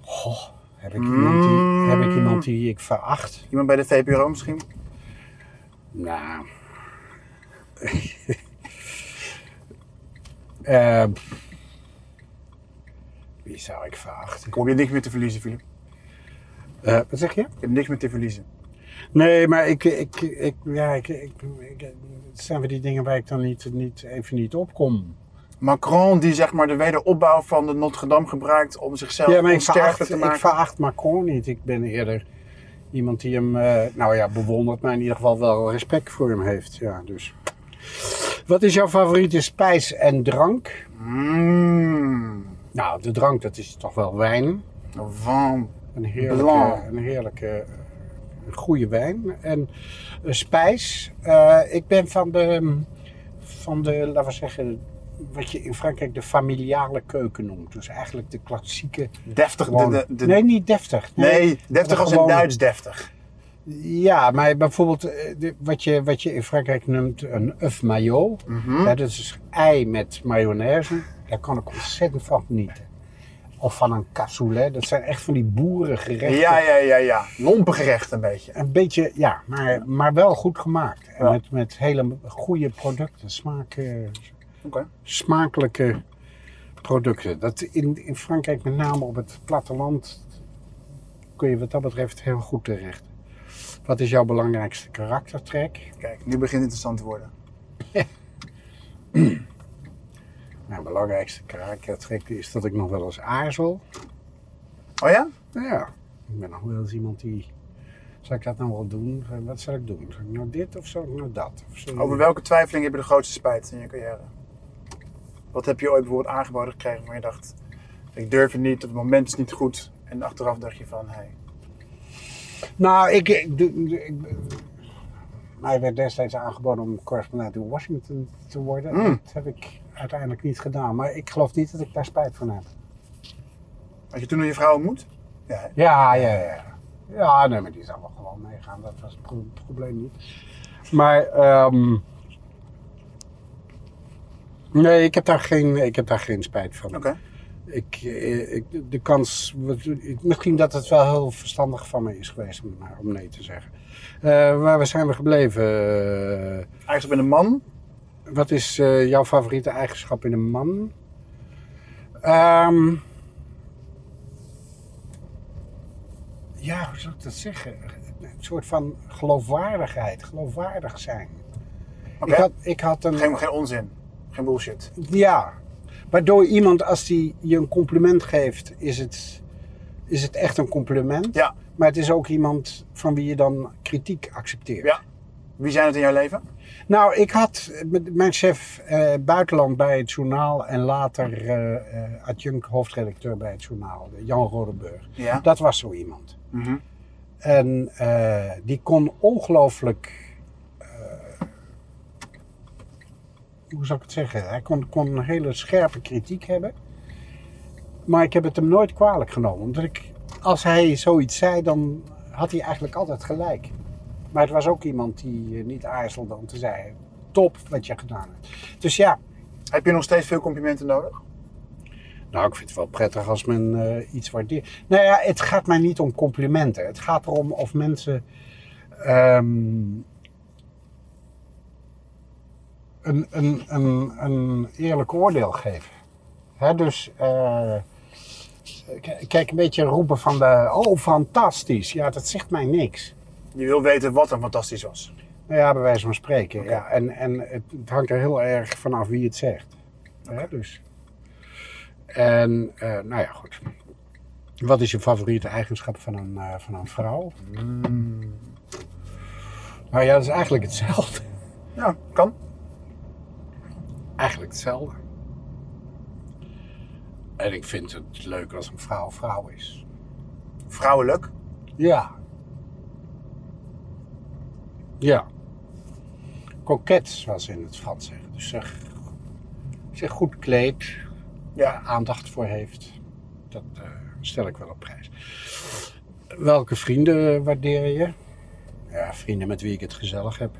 Goh, heb ik, iemand die, Mm. heb ik iemand die ik veracht? Iemand bij de VPRO misschien? Nou. Eh, wie zou ik verachten? Kom je niks meer te verliezen, Filip? Eh, wat zeg je? Je hebt niks meer te verliezen. Nee, maar ik, ik, ik, ja, ik, ik, ik- het zijn weer die dingen waar ik dan niet, niet, even niet op kom. Macron die zeg maar de wederopbouw van de Notre Dame gebruikt om zichzelf Ja, maar ik te ik maken. veracht Macron niet. Ik ben eerder iemand die hem, eh, nou ja, bewondert, maar in ieder geval wel respect voor hem heeft. Ja, dus. Wat is jouw favoriete spijs en drank? Mmm. Nou, de drank, dat is toch wel wijn. Van. Een heerlijke, Blanc. een heerlijke goede wijn. En een spijs. eh, ik ben van de, van de, laten we zeggen, wat je in Frankrijk de familiale keuken noemt. Dus eigenlijk de klassieke. Deftig. De, gewoon- de, de- nee, niet deftig. nee, deftig de als in Duits deftig. Ja, maar bijvoorbeeld eh, wat, je, wat je in Frankrijk noemt een œuf maillot. Mhm. Dat is ei met mayonaise. Daar kan ik ontzettend van genieten. Of van een cassoulet. Dat zijn echt van die boerengerechten. Ja, ja, ja, ja. Lompengerecht een beetje. Een beetje, ja, maar, maar wel goed gemaakt. En Ja. met, met hele goede producten. Smaak, eh, Oké. smakelijke producten. Dat in, in Frankrijk, met name op het platteland, kun je wat dat betreft heel goed terecht. Wat is jouw belangrijkste karaktertrek? Kijk, nu begint het interessant te worden. Mijn belangrijkste karaktertrek is dat ik nog wel eens aarzel. Oh ja? Nou ja, ik ben nog wel eens iemand die. Zal ik dat nou wel doen? Wat zal ik doen? Zal ik nou dit of zal ik nou dat? Of Over welke twijfeling heb je de grootste spijt in je carrière? Wat heb je ooit bijvoorbeeld aangeboden gekregen waarvan je dacht, ik durf het niet, het moment is niet goed. En achteraf dacht je van, hey. Nou, ik, ik, ik- mij werd destijds aangeboden om correspondent in Washington te worden. Mm. Dat heb ik uiteindelijk niet gedaan. Maar ik geloof niet dat ik daar spijt van heb. Had je toen nog je vrouw ontmoet? Ja. Ja, ja, ja. Ja, nee, maar die zou wel gewoon meegaan. Dat was het pro- probleem niet. Maar, ehm, nee, ik heb daar geen, ik heb daar geen spijt van. Oké. Ik, eh, ik, de kans, misschien dat het wel heel verstandig van me is geweest om, om nee te zeggen. Eh, waar zijn we gebleven? Eigenlijk ben een man. Wat is eh, jouw favoriete eigenschap in een man? Ehm, ja, hoe zou ik dat zeggen? Een soort van geloofwaardigheid, geloofwaardig zijn. Ik, had, ik had een. Geen, geen onzin. Geen bullshit. Ja, waardoor iemand als die je een compliment geeft, is het, is het echt een compliment. Ja. Maar het is ook iemand van wie je dan kritiek accepteert. Ja. Wie zijn het in jouw leven? Nou, ik had mijn chef eh, buitenland bij het journaal en later eh, eh, adjunct hoofdredacteur bij het journaal, Jan Rodenburg. Ja. Dat was zo iemand. Mhm. En eh, die kon ongelooflijk. hoe zou ik het zeggen? Hij kon, kon een hele scherpe kritiek hebben. Maar ik heb het hem nooit kwalijk genomen. Omdat ik, als hij zoiets zei, dan had hij eigenlijk altijd gelijk. Maar het was ook iemand die eh, niet aarzelde om te zeggen: top wat je gedaan hebt. Dus ja, Heb je nog steeds veel complimenten nodig? nou, ik vind het wel prettig als men eh, iets waardeert. Nou ja, het gaat mij niet om complimenten. Het gaat erom of mensen ehm, een, een, een, een eerlijk oordeel geven. Hè, dus eh, kijk, een beetje roepen van de, oh fantastisch. Ja, dat zegt mij niks. Je wil weten wat er fantastisch was. Nou ja, bij wijze van spreken. Ja. En, en het, het hangt er heel erg vanaf wie het zegt. Hè, dus. En, eh, nou ja, goed. Wat is je favoriete eigenschap van een, eh, van een vrouw? Nou ja, dat is eigenlijk hetzelfde. Ja, kan. Eigenlijk hetzelfde. En ik vind het leuk als een vrouw vrouw is. Vrouwelijk. Ja. Ja. Koket, zoals ze in het Frans zeggen. Dus zich, zich goed kleedt, Ja. aandacht voor heeft. Dat eh, stel ik wel op prijs. Welke vrienden waardeer je? Ja, vrienden met wie ik het gezellig heb.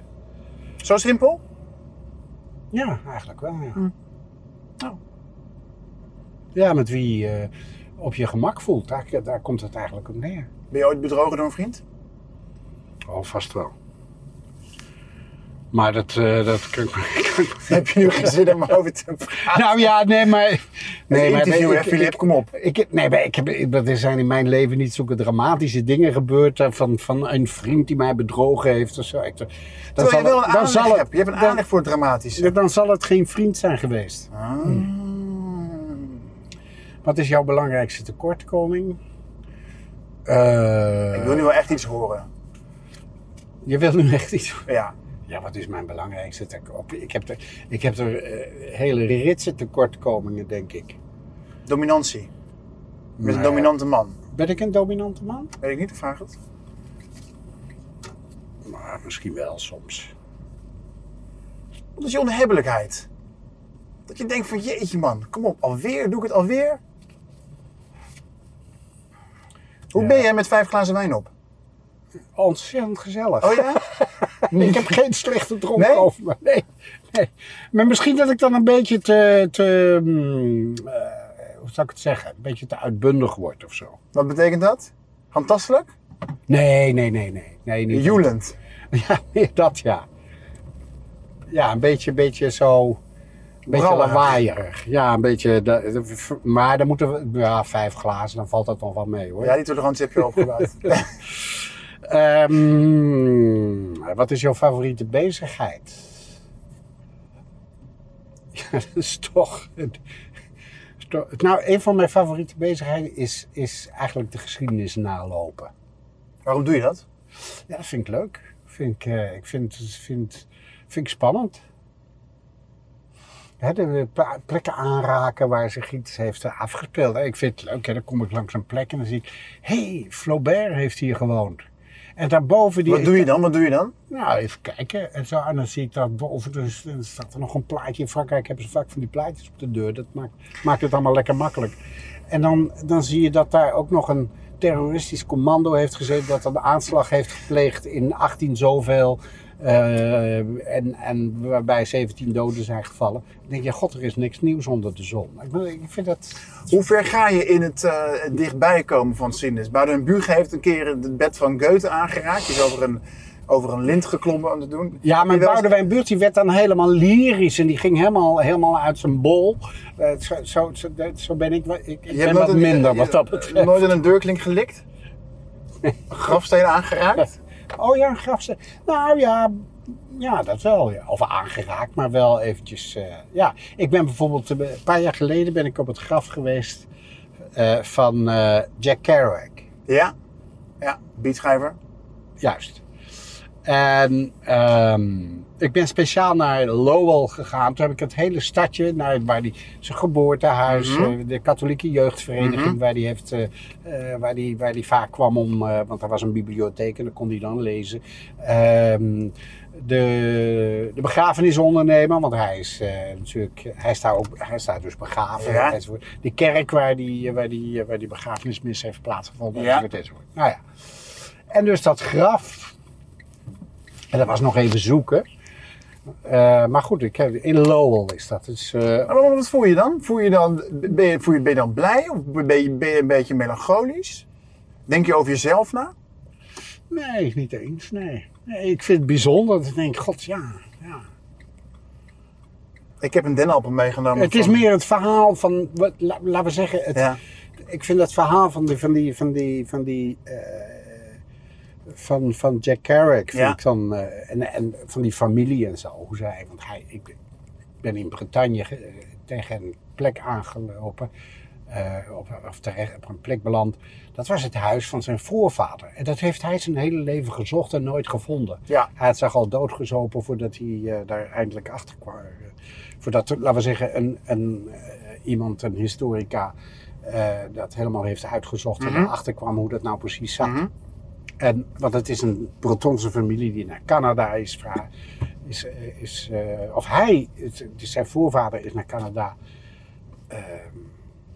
Zo simpel? Ja, eigenlijk wel. Ja, Hm. Oh. ja met wie je eh, op je gemak voelt. Daar, daar komt het eigenlijk op neer. Ben je ooit bedrogen door een vriend? Oh, vast wel. Maar dat, eh, dat kan Heb je nu geen zin om over te praten? Nou ja, nee, maar. Nee, maar interview, hè, Filip? Kom op. Ik, nee, maar ik heb, ik- er zijn in mijn leven niet zulke dramatische dingen gebeurd. eh, Van, van een vriend die mij bedrogen heeft of zo. Ik, dan, Terwijl je wel een dan, zal hebt. Je hebt een dan- aanleg voor dramatische. dan zal het geen vriend zijn geweest. Ah. Wat is jouw belangrijkste tekortkoming? Eh, Ik wil nu wel echt iets horen. Je wil nu echt iets. Ja. Ja, wat is mijn belangrijkste? Ik heb er, ik heb er eh, hele ritse tekortkomingen, denk ik. Dominantie. Je bent een Maar- dominante man. Ben ik een dominante man? Weet ik niet, ik vraag het. Maar misschien wel soms. Wat is je onhebbelijkheid? Dat je denkt van jeetje man, kom op, alweer? Doe ik het alweer? Hoe Ja. ben jij met vijf glazen wijn op? Ontzettend gezellig. Oh ja? Ik heb geen slechte dronk Nee? over me. Nee, nee. Maar misschien dat ik dan een beetje te, te mm, eh, hoe zou ik het zeggen, een beetje te uitbundig word of zo. Wat betekent dat? Handtastelijk? Nee, nee, nee, nee. nee niet. Joelend. Ja, meer dat ja. Ja, een beetje, beetje zo, een beetje lawaaierig. Ja, een beetje, maar dan moeten we, ja, vijf glazen, dan valt dat nog wel mee hoor. Ja, die tolerantie heb je opgebouwd. Ehm, wat is jouw favoriete bezigheid? Ja, dat is toch. Nou, een van mijn favoriete bezigheden is, is eigenlijk de geschiedenis nalopen. Waarom doe je dat? Ja, dat vind ik leuk. Vind ik, eh, ik vind, vind, vind ik spannend. De plekken aanraken waar zich iets heeft eh, afgespeeld. Ik vind het leuk. Dan kom ik langs een plek en dan zie ik... Hé, hey, Flaubert heeft hier gewoond. En daarboven die... Wat doe je dan? Wat doe je dan? Nou, even kijken. En, zo, en dan zie ik dat boven, dus, dan staat er nog een plaatje. In Frankrijk hebben ze vaak van die plaatjes op de deur. Dat maakt, maakt het allemaal lekker makkelijk. En dan, dan zie je dat daar ook nog een terroristisch commando heeft gezeten. Dat een aanslag heeft gepleegd in 18 zoveel. Eh, en, en waarbij 17 doden zijn gevallen. Dan denk je, god, er is niks nieuws onder de zon. Ik, ik vind dat... Hoe ver ga je in het eh, dichtbij komen van Sinnes? Boudewijn Buge heeft een keer het bed van Goethe aangeraakt. Die is over een, over een lint geklommen aan het doen. Ja, maar Boudewijn Buurt die werd dan helemaal lyrisch en die ging helemaal, helemaal uit zijn bol. Eh, zo, zo, zo, zo ben ik, ik, ik Je ben hebt wat een- minder je- wat dat je- betreft. Nooit in een deurklink gelikt? Een grafsteen aangeraakt? Oh ja, een grafsteen. Nou ja, ja, dat wel. Ja. Of aangeraakt, maar wel eventjes. eh, ja, ik ben bijvoorbeeld eh, een paar jaar geleden ben ik op het graf geweest eh, van Jack Kerouac. Ja. Ja, beatschrijver. Juist. En ehm, ik ben speciaal naar Lowell gegaan. Toen heb ik het hele stadje, naar waar die, zijn geboortehuis, Mhm. eh, de katholieke jeugdvereniging, Mhm. waar die heeft, eh, eh, waar die, waar die vaak kwam om, want er was een bibliotheek en dan kon hij dan lezen. Ehm, de, de begrafenisondernemer, want hij is natuurlijk, hij staat, ook, hij staat dus begraven. Ja. enzovoort. De kerk waar die, waar die, waar die begrafenismis heeft plaatsgevonden. Ja. enzovoort, enzovoort. Nou ja. En dus dat graf. En dat was nog even zoeken. Eh, maar goed, ik heb, in Lowell is dat. Dus, eh, Maar wat voel je dan? Voel je dan ben, je, voel je, ben je dan blij of ben je, ben je een beetje melancholisch? Denk je over jezelf na? nee, niet eens. Nee. nee. Ik vind het bijzonder. Ik denk, god ja. ja. Ik heb een dennenappel meegenomen. Het is van- meer het verhaal van, laten we zeggen, het, Ja. ik vind dat verhaal van die, van die, van die, van die, eh, van, van Jack Kerouac, vind Ja. ik dan, eh, en, en van die familie en zo, hoe zij, want hij, ik ben in Bretagne ge- tegen een plek aangelopen, eh, op, of terecht op een plek beland. Dat was het huis van zijn voorvader. En dat heeft hij zijn hele leven gezocht en nooit gevonden. Ja. Hij had zich al doodgezopen voordat hij eh, daar eindelijk achter kwam. Eh, Voordat, laten we zeggen, een, een, eh, iemand, een historica, eh, dat helemaal heeft uitgezocht en Mhm. erachter kwam hoe dat nou precies zat. Mhm. En, want het is een Bretonse familie die naar Canada is, is, eh, is eh, of hij, het, dus zijn voorvader is naar Canada eh,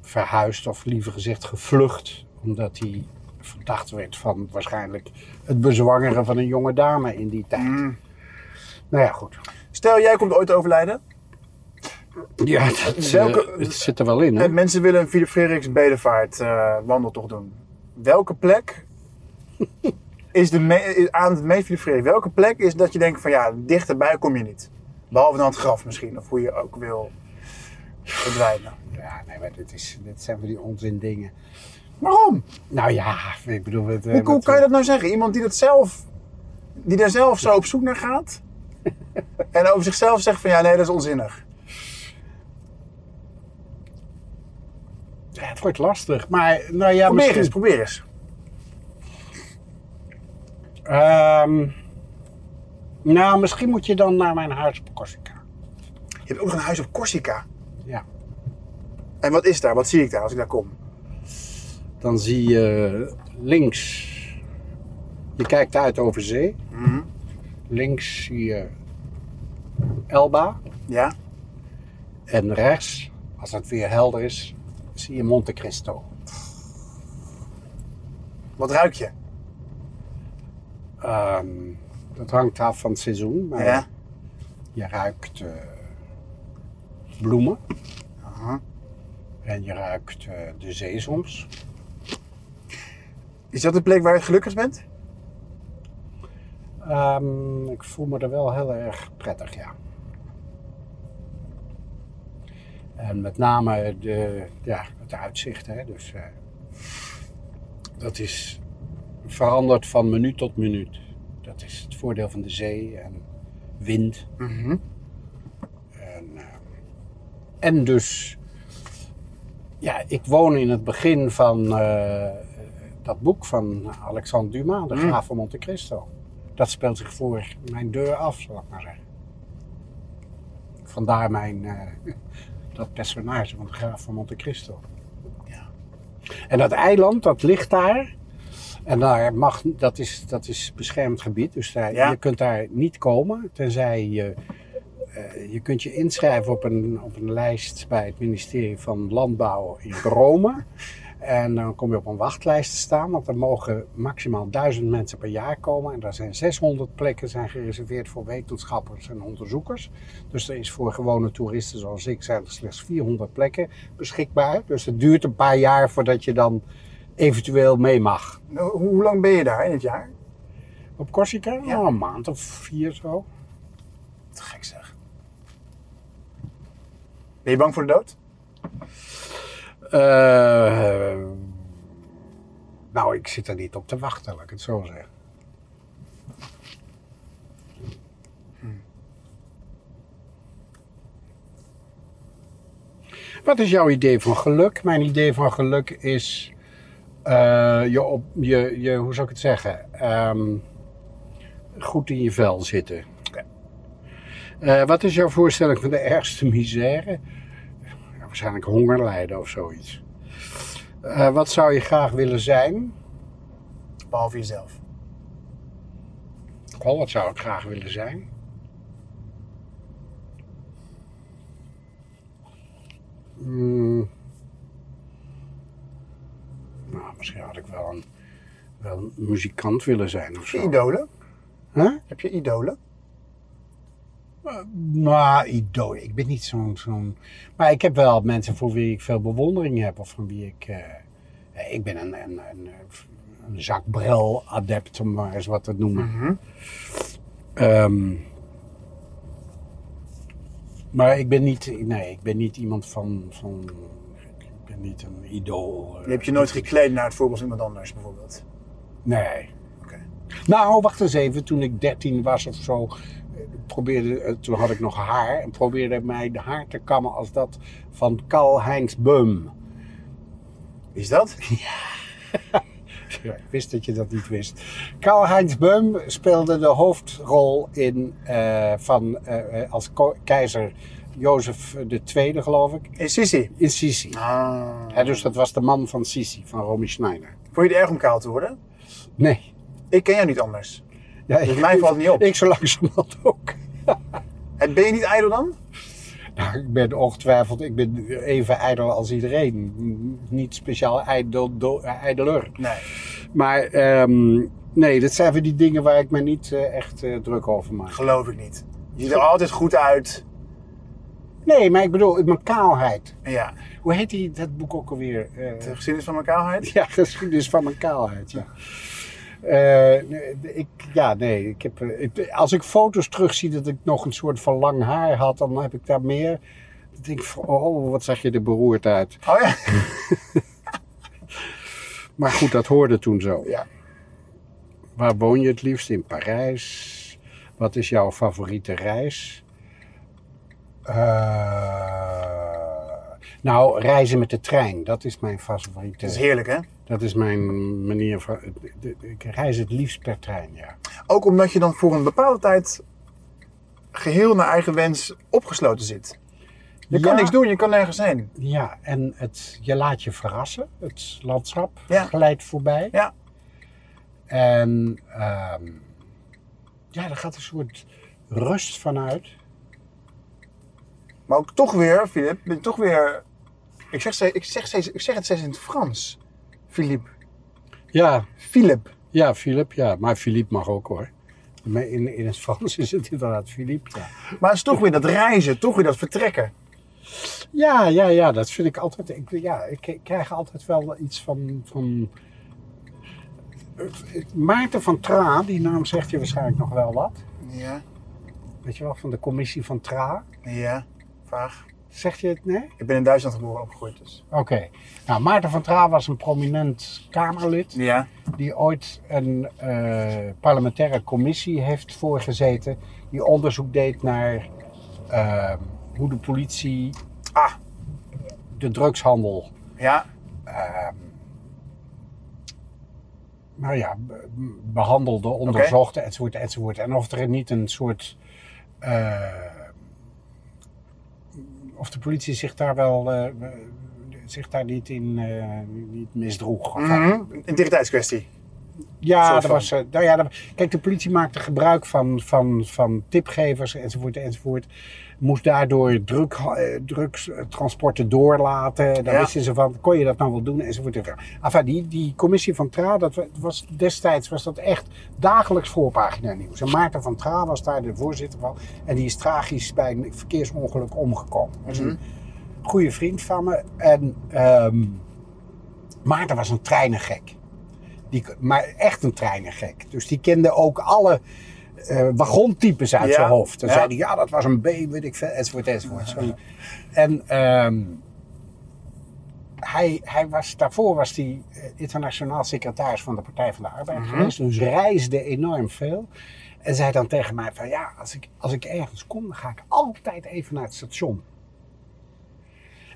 verhuisd, of liever gezegd gevlucht, omdat hij verdacht werd van waarschijnlijk het bezwangeren van een jonge dame in die tijd. Mm. Nou ja, goed. Stel, jij komt ooit overlijden. Ja, dat, Welke- eh, het zit er wel in, hè? En mensen willen een Philip Frederiks bedevaart wandeltocht doen. Welke plek is de me- aan het meest? Welke plek is dat je denkt van ja, dichterbij kom je niet? Behalve dan het graf misschien, of hoe je ook wil verdwijnen. Ja, nee, maar dit, is, dit zijn van die onzin dingen. Waarom? Nou ja, ik bedoel... Het, Hoe, kan je dat nou zeggen? Iemand die dat zelf, die daar zelf zo op zoek naar gaat. en over zichzelf zegt van ja, nee, dat is onzinnig. Ja, het wordt lastig, maar nou ja, probeer misschien... eens, probeer eens. Ehm, nou, misschien moet je dan naar mijn huis op Corsica. Je hebt ook nog een huis op Corsica. Ja. En wat is daar? Wat zie ik daar als ik daar kom? Dan zie je links, je kijkt uit over zee. Mhm. Links zie je Elba. Ja? En rechts, als het weer helder is, zie je Monte Cristo. Wat ruik je? Ehm, dat hangt af van het seizoen, maar Ja? je ruikt eh, bloemen. Aha. En je ruikt eh, de zee soms. Is dat de plek waar je het gelukkigst bent? Ehm, ik voel me er wel heel erg prettig, ja. En met name de, ja, het uitzicht. Hè? Dus, eh, dat is veranderd van minuut tot minuut. Dat is het voordeel van de zee en wind. Mhm. En, eh, en dus, ja, ik woon in het begin van eh, dat boek van Alexandre Dumas, De Mm. Graaf van Monte Cristo. Dat speelt zich voor mijn deur af, zal ik maar zeggen. Vandaar mijn, eh, dat personage van de Graaf van Monte Cristo. Ja. En dat eiland, dat ligt daar. En daar mag, dat, is, dat is beschermd gebied, dus daar, Ja. je kunt daar niet komen, tenzij je eh, je kunt je inschrijven op een, op een lijst bij het ministerie van Landbouw in Rome. En dan kom je op een wachtlijst te staan, want er mogen maximaal duizend mensen per jaar komen. En daar zijn 600 plekken zijn gereserveerd voor wetenschappers en onderzoekers. Dus er is voor gewone toeristen zoals ik zijn er slechts 400 plekken beschikbaar. Dus het duurt een paar jaar voordat je dan eventueel mee mag. Nou, Hoe, lang ben je daar in het jaar? Op Corsica? Ja. Nou, een maand of vier zo. Te gek zeg. Ben je bang voor de dood? Eh, nou, ik zit er niet op te wachten, laat ik het zo zeggen. Wat is jouw idee van geluk? Mijn idee van geluk is eh, je op, je, je, hoe zou ik het zeggen? Ehm, goed in je vel zitten. Oké. Eh, wat is jouw voorstelling van de ergste misère? Ja, waarschijnlijk honger lijden of zoiets. Eh, wat zou je graag willen zijn? Behalve jezelf. Goh, wat zou ik graag willen zijn? Hmm. Nou, misschien had ik wel een wel een muzikant willen zijn of zo. idolen? Huh? Heb je idolen? Nou, idool. Ik ben niet zo'n, zo'n... Maar ik heb wel mensen voor wie ik veel bewondering heb. Of van wie ik... eh, ik ben een, een, een, een Jacques Brel adept, om maar eens wat te noemen. Mhm. Ehm, maar ik ben niet... Nee, ik ben niet iemand van... van ik ben niet een idool. eh. Je hebt je nooit gekleed naar het voorbeeld van iemand anders, bijvoorbeeld. Nee. Oké. Nou, wacht eens even. Toen ik 13 was of zo, eh, probeerde, eh, toen had ik nog haar en probeerde mij de haar te kammen als dat van Karl-Heinz Beum. Wie is dat? Ja, ik wist dat je dat niet wist. Karl-Heinz Beum speelde de hoofdrol in, eh, van, eh, eh, als keizer Jozef II, geloof ik, In Sissi. in Sisi. Ah. Dus dat was de man van Sisi, van Romy Schneider. Vond je het erg om kaal te worden? Nee. Ik ken jou niet anders. Ja, Dus mij valt het niet op. Ik zo langzamerhand ook. En ben je niet ijdel dan? Nou, ik ben ongetwijfeld, ik ben even ijdel als iedereen. Niet speciaal ijdel, do- ijdeler. Nee. Maar ehm, nee, dat zijn weer die dingen waar ik me niet eh, echt eh, druk over maak. Geloof ik niet. Je ziet er altijd goed uit. Nee, maar ik bedoel, mijn kaalheid. Ja, Hoe heet die, dat boek ook alweer? Eh, de geschiedenis van mijn kaalheid. ja, geschiedenis van mijn kaalheid, ja. Eh, ik, ja, nee. Ik heb, eh, ik- als ik foto's terugzie dat ik nog een soort van lang haar had, dan heb ik daar meer. Dan denk ik van, oh, wat zag je er beroerd uit. Oh ja? Maar goed, dat hoorde toen zo. Ja. Waar woon je het liefst? In Parijs. Wat is jouw favoriete reis? Eh, nou, reizen met de trein. Dat is mijn favoriete. Dat is heerlijk, hè? Dat is mijn manier van. Ik reis het liefst per trein, ja. Ook omdat je dan voor een bepaalde tijd geheel naar eigen wens opgesloten zit. Je kan niks doen, je kan nergens heen. Ja, en het, je laat je verrassen. Het landschap Ja. glijdt voorbij. Ja. En ehm, ja, er gaat een soort rust vanuit. Maar ook toch weer, Filip, ben je toch weer... Ik zeg, steeds- ik, zeg steeds, ik zeg het steeds in het Frans. Philippe. Ja, Philip. ja, Philip, ja. Maar Philippe mag ook hoor. In, in het Frans is het inderdaad Philippe, ja. Maar het is toch weer dat reizen, toch weer dat vertrekken. Ja, ja, ja, dat vind ik altijd. Ik, ja, ik, ik krijg altijd wel iets van. van Maarten van Tra, die naam zegt je waarschijnlijk nog wel wat. Ja, Weet je wel, van de commissie van Tra. ja, Zegt je het, nee? Ik ben in Duitsland geboren opgegroeid, dus. Oké. Nou, Maarten van Tra was een prominent Kamerlid. Ja, die ooit een eh, parlementaire commissie heeft voorgezeten. die onderzoek deed naar eh, hoe de politie ah, de drugshandel. ja, eh, nou ja, be- behandelde, onderzocht, enzovoort, enzovoort. En of er niet een soort. eh, of de politie zich daar wel. eh, zich daar niet in eh, niet misdroeg. Of mhm. integriteitskwestie. Ja, soort dat van. was, eh, nou ja, dat- kijk, de politie maakte gebruik van, van, van tipgevers enzovoort enzovoort. Moest daardoor druk, eh, drugstransporten doorlaten. Daar Ja. wisten ze van, kon je dat nou wel doen enzovoort. Enfin, die, die commissie van Tra, dat wa- was, destijds was dat echt dagelijks voorpagina nieuws. En Maarten van Tra was daar de voorzitter van. En die is tragisch bij een verkeersongeluk omgekomen. Dat is een goede vriend van me. En ehm, Maarten was een treinengek. Die, maar echt een treinengek. Dus die kende ook alle eh wagontypes uit Ja, zijn hoofd. Dan ja. zei hij, ja, dat was een B, weet ik veel, enzovoort, enzovoort. Zo. En ehm, hij, hij was, daarvoor was hij eh, internationaal secretaris van de Partij van de Arbeid Mhm. geweest. Dus reisde enorm veel. En zei dan tegen mij van, ja, als ik, als ik ergens kom, dan ga ik altijd even naar het station.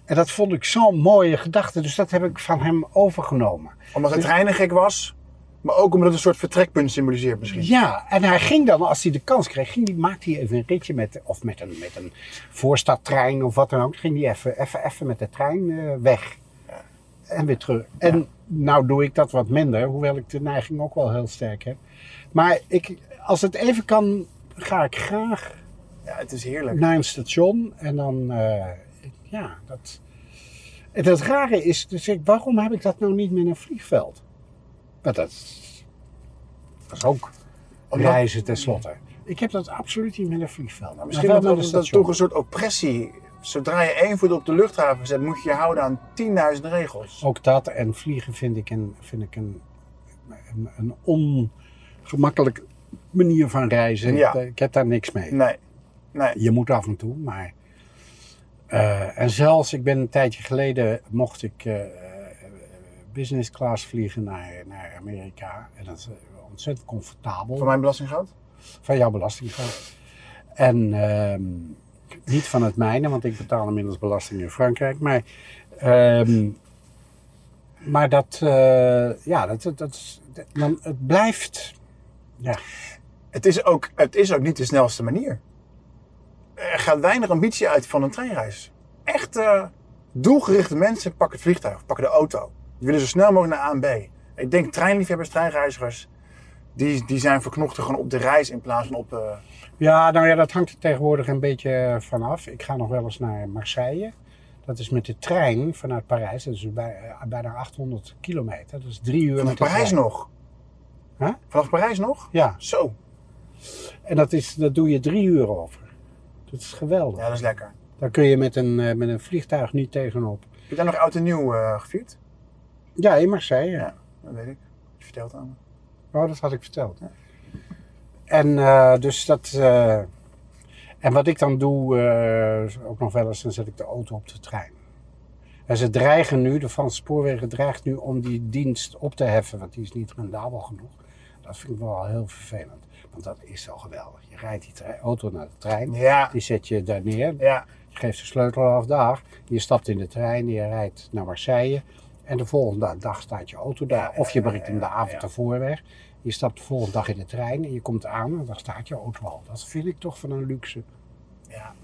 En dat vond ik zo'n mooie gedachte, dus dat heb ik van hem overgenomen. Omdat het treinen gek was, maar ook omdat het een soort vertrekpunt symboliseert misschien. Ja, en hij ging dan, als hij de kans kreeg, ging die, maakte hij even een ritje met, of met een, met een voorstadtrein of wat dan ook. Ging hij even, even, even met de trein eh, weg. En weer terug. En nou doe ik dat wat minder, hoewel ik de neiging ook wel heel sterk heb. Maar ik, als het even kan, ga ik graag Ja, het is heerlijk. naar een station en dan, eh, ja, dat. En het rare is, dus ik, waarom heb ik dat nou niet met een vliegveld? Want dat, Dat is ook Omdat- reizen tenslotte. Ik heb dat absoluut niet met een vliegveld. Maar Misschien wel dat, station. toch een soort oppressie. Zodra je één voet op de luchthaven zet, moet je je houden aan 10.000 regels. Ook dat en vliegen vind ik een, vind ik een, een, een ongemakkelijke manier van reizen. Ja. Ik heb daar niks mee. Nee, nee. Je moet af en toe, maar. Eh, en zelfs, ik ben een tijdje geleden, mocht ik eh, business class vliegen naar, naar Amerika. En dat is eh, ontzettend comfortabel. Voor mijn belastinggeld? Van jouw belastinggeld. En ehm, niet van het mijne, want ik betaal inmiddels belasting in Frankrijk. Maar, ehm, maar dat, ja, dat, dat, dat dan, het blijft. Ja, Het is, ook, het is ook niet de snelste manier. Er gaat weinig ambitie uit van een treinreis. Echt eh, doelgerichte mensen pakken het vliegtuig, pakken de auto. Die willen zo snel mogelijk naar A en B. Ik denk treinliefhebbers, treinreizigers, die, die zijn verknochten gewoon op de reis in plaats van op... eh, Ja, nou ja, dat hangt er tegenwoordig een beetje vanaf. Ik ga nog wel eens naar Marseille. Dat is met de trein vanuit Parijs. Dat is bij, eh, bijna 800 kilometer. Dat is drie uur vanaf met de Parijs trein. nog. Huh? Vanaf Parijs nog? Ja, Zo. en dat, is, dat doe je drie uur over. Dat is geweldig. Ja, dat is lekker. Daar kun je met een, eh, met een vliegtuig niet tegenop. Heb je daar nog oud en nieuw eh, gevierd? Ja, in Marseille. Ja. Dat weet ik. Je vertelt aan me. Oh, dat had ik verteld. En eh, dus dat. en wat ik dan doe, ook nog wel eens, dan zet ik de auto op de trein. En ze dreigen nu, de Franse spoorwegen dreigt nu om die dienst op te heffen, want die is niet rendabel genoeg. Dat vind ik wel heel vervelend. Want dat is zo geweldig. Je rijdt die auto naar de trein, Ja. die zet je daar neer, Ja. je geeft de sleutel af daar, je stapt in de trein, je rijdt naar Marseille. En de volgende dag staat je auto daar. Of je brengt hem de avond ervoor weg. Je stapt de volgende dag in de trein en je komt aan en dan staat je auto al. Dat vind ik toch van een luxe. Ja.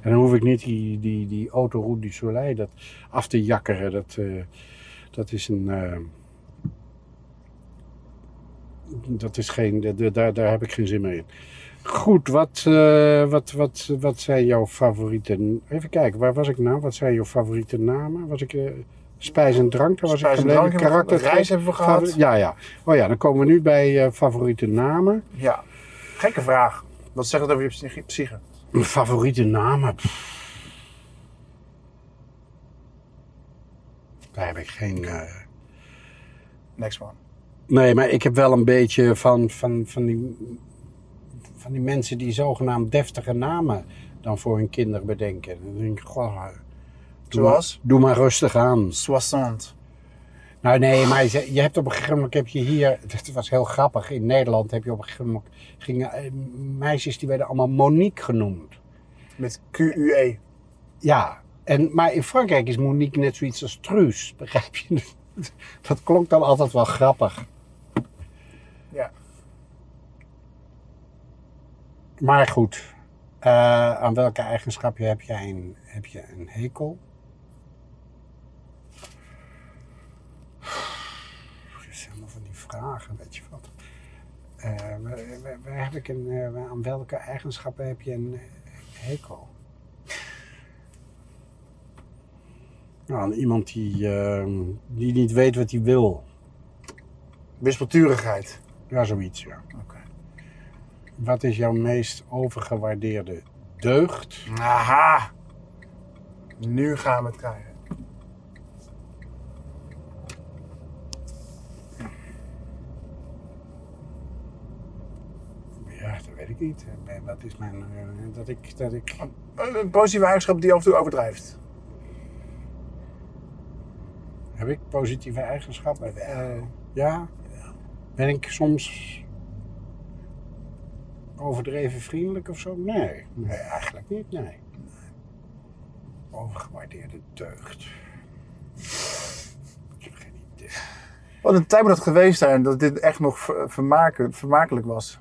En dan hoef ik niet die, die, die autoroute du Soleil dat af te jakkeren. Dat, eh, dat is een. eh, dat is geen. daar, daar heb ik geen zin meer in. Goed, wat, eh, wat, wat, wat zijn jouw favoriete. Even kijken, waar was ik nou? Wat zijn jouw favoriete namen? Was ik. eh, spijs en drank, daar was Spijs ik en gebleven. drank hebben we- Karakter, reis hebben we gehad. Ja, ja. Oh ja, dan komen we nu bij eh, favoriete namen. Ja. Gekke vraag. Wat zegt het over je psyche-? Mijn favoriete namen. pff. Daar heb ik geen. Next one. Nee, maar ik heb wel een beetje van, van, van, die, van die mensen die zogenaamd deftige namen dan voor hun kinderen bedenken. Dan denk ik, goh, doe Zoals? Maar, doe maar rustig aan. Soissant. Nou nee, maar je, hebt op een gegeven moment, heb je hier, het was heel grappig, in Nederland heb je op een gegeven moment, gingen eh, meisjes die werden allemaal Monique genoemd. Met Q-U-E. Ja, en, maar in Frankrijk is Monique net zoiets als Truus, begrijp je? Dat klonk dan altijd wel grappig. Ja. Maar goed, eh, aan welke eigenschap heb jij een, heb je een hekel? Dat zijn allemaal van die vragen, weet je wat. Eh, waar, heb ik een, eh, aan welke eigenschappen heb je een hekel? Nou, aan iemand die, eh, die niet weet wat hij wil. Wispelturigheid. Ja, zoiets, ja. Oké. Wat is jouw meest overgewaardeerde deugd? Aha. Nu gaan we het krijgen. Ja, dat weet ik niet. Wat is mijn... eh, Dat ik... Dat ik Een positieve eigenschap die af en toe overdrijft. heb ik positieve eigenschappen? Ja. Ben ik soms overdreven vriendelijk of zo? Nee. Nee, eigenlijk niet, nee. Overgewaardeerde deugd. Ik heb geen idee. Wat een tijd moet dat geweest zijn dat dit echt nog vermaken- vermakelijk was.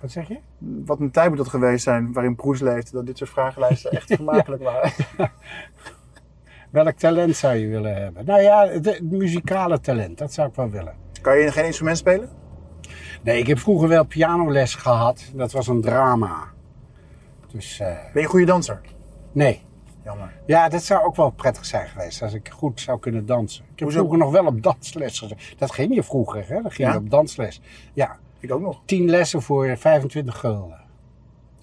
Wat zeg je? Wat een tijd moet dat geweest zijn waarin Proes leefde, dat dit soort vragenlijsten echt vermakelijk waren. Welk talent zou je willen hebben? Nou ja, het muzikale talent, dat zou ik wel willen. Kan je geen instrument spelen? Nee, ik heb vroeger wel pianoles gehad. Dat was een drama. Dus, eh, Ben je een goede danser? nee. Jammer. Ja, dat zou ook wel prettig zijn geweest als ik goed zou kunnen dansen. Ik heb Hoezo? vroeger nog wel op dansles gezeten. Dat ging je vroeger, hè? Dat ging Ja? je op dansles. Ja, Ik ook nog. 10 lessen voor 25 gulden.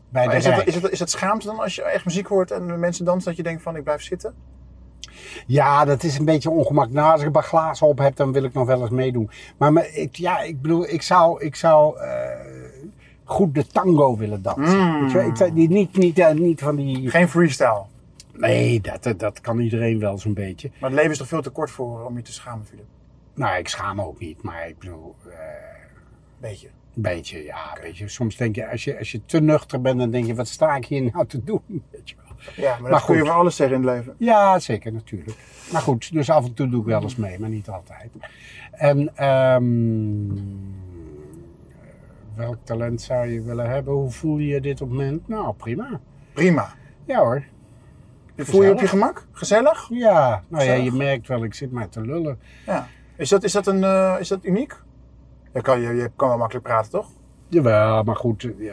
Bij de is, dat, is, dat, is dat schaamte dan als je echt muziek hoort en mensen dansen dat je denkt van ik blijf zitten? Ja, dat is een beetje ongemakkelijk. Nou, als ik een paar glazen op heb, dan wil ik nog wel eens meedoen. Maar ik, ja, ik bedoel, ik zou, ik zou eh, goed de tango willen dansen. Mm. Weet je niet, niet, eh, niet van die... Geen freestyle. Nee, dat, dat, kan iedereen wel zo'n beetje. Maar het leven is toch veel te kort voor om je te schamen, Philip? Nou, ik schaam me ook niet, maar ik bedoel... eh, Beetje. Een beetje, ja, weet je. Soms denk je, als je, als je te nuchter bent, dan denk je, wat sta ik hier nou te doen? Weet je wel. Ja, maar, Maar dat kun je voor alles zeggen in het leven. Ja, zeker, natuurlijk. Maar goed, dus af en toe doe ik wel eens mee, maar niet altijd. En ehm, welk talent zou je willen hebben? Hoe voel je je dit op het moment? Nou, prima. Prima. Ja hoor. Je voel je op je gemak? Gezellig? Ja, nou ja, je merkt wel, ik zit maar te lullen. Ja. Is dat, is dat, een, eh, is dat uniek? Je kan, je, je kan wel makkelijk praten, toch? Jawel, maar goed, eh,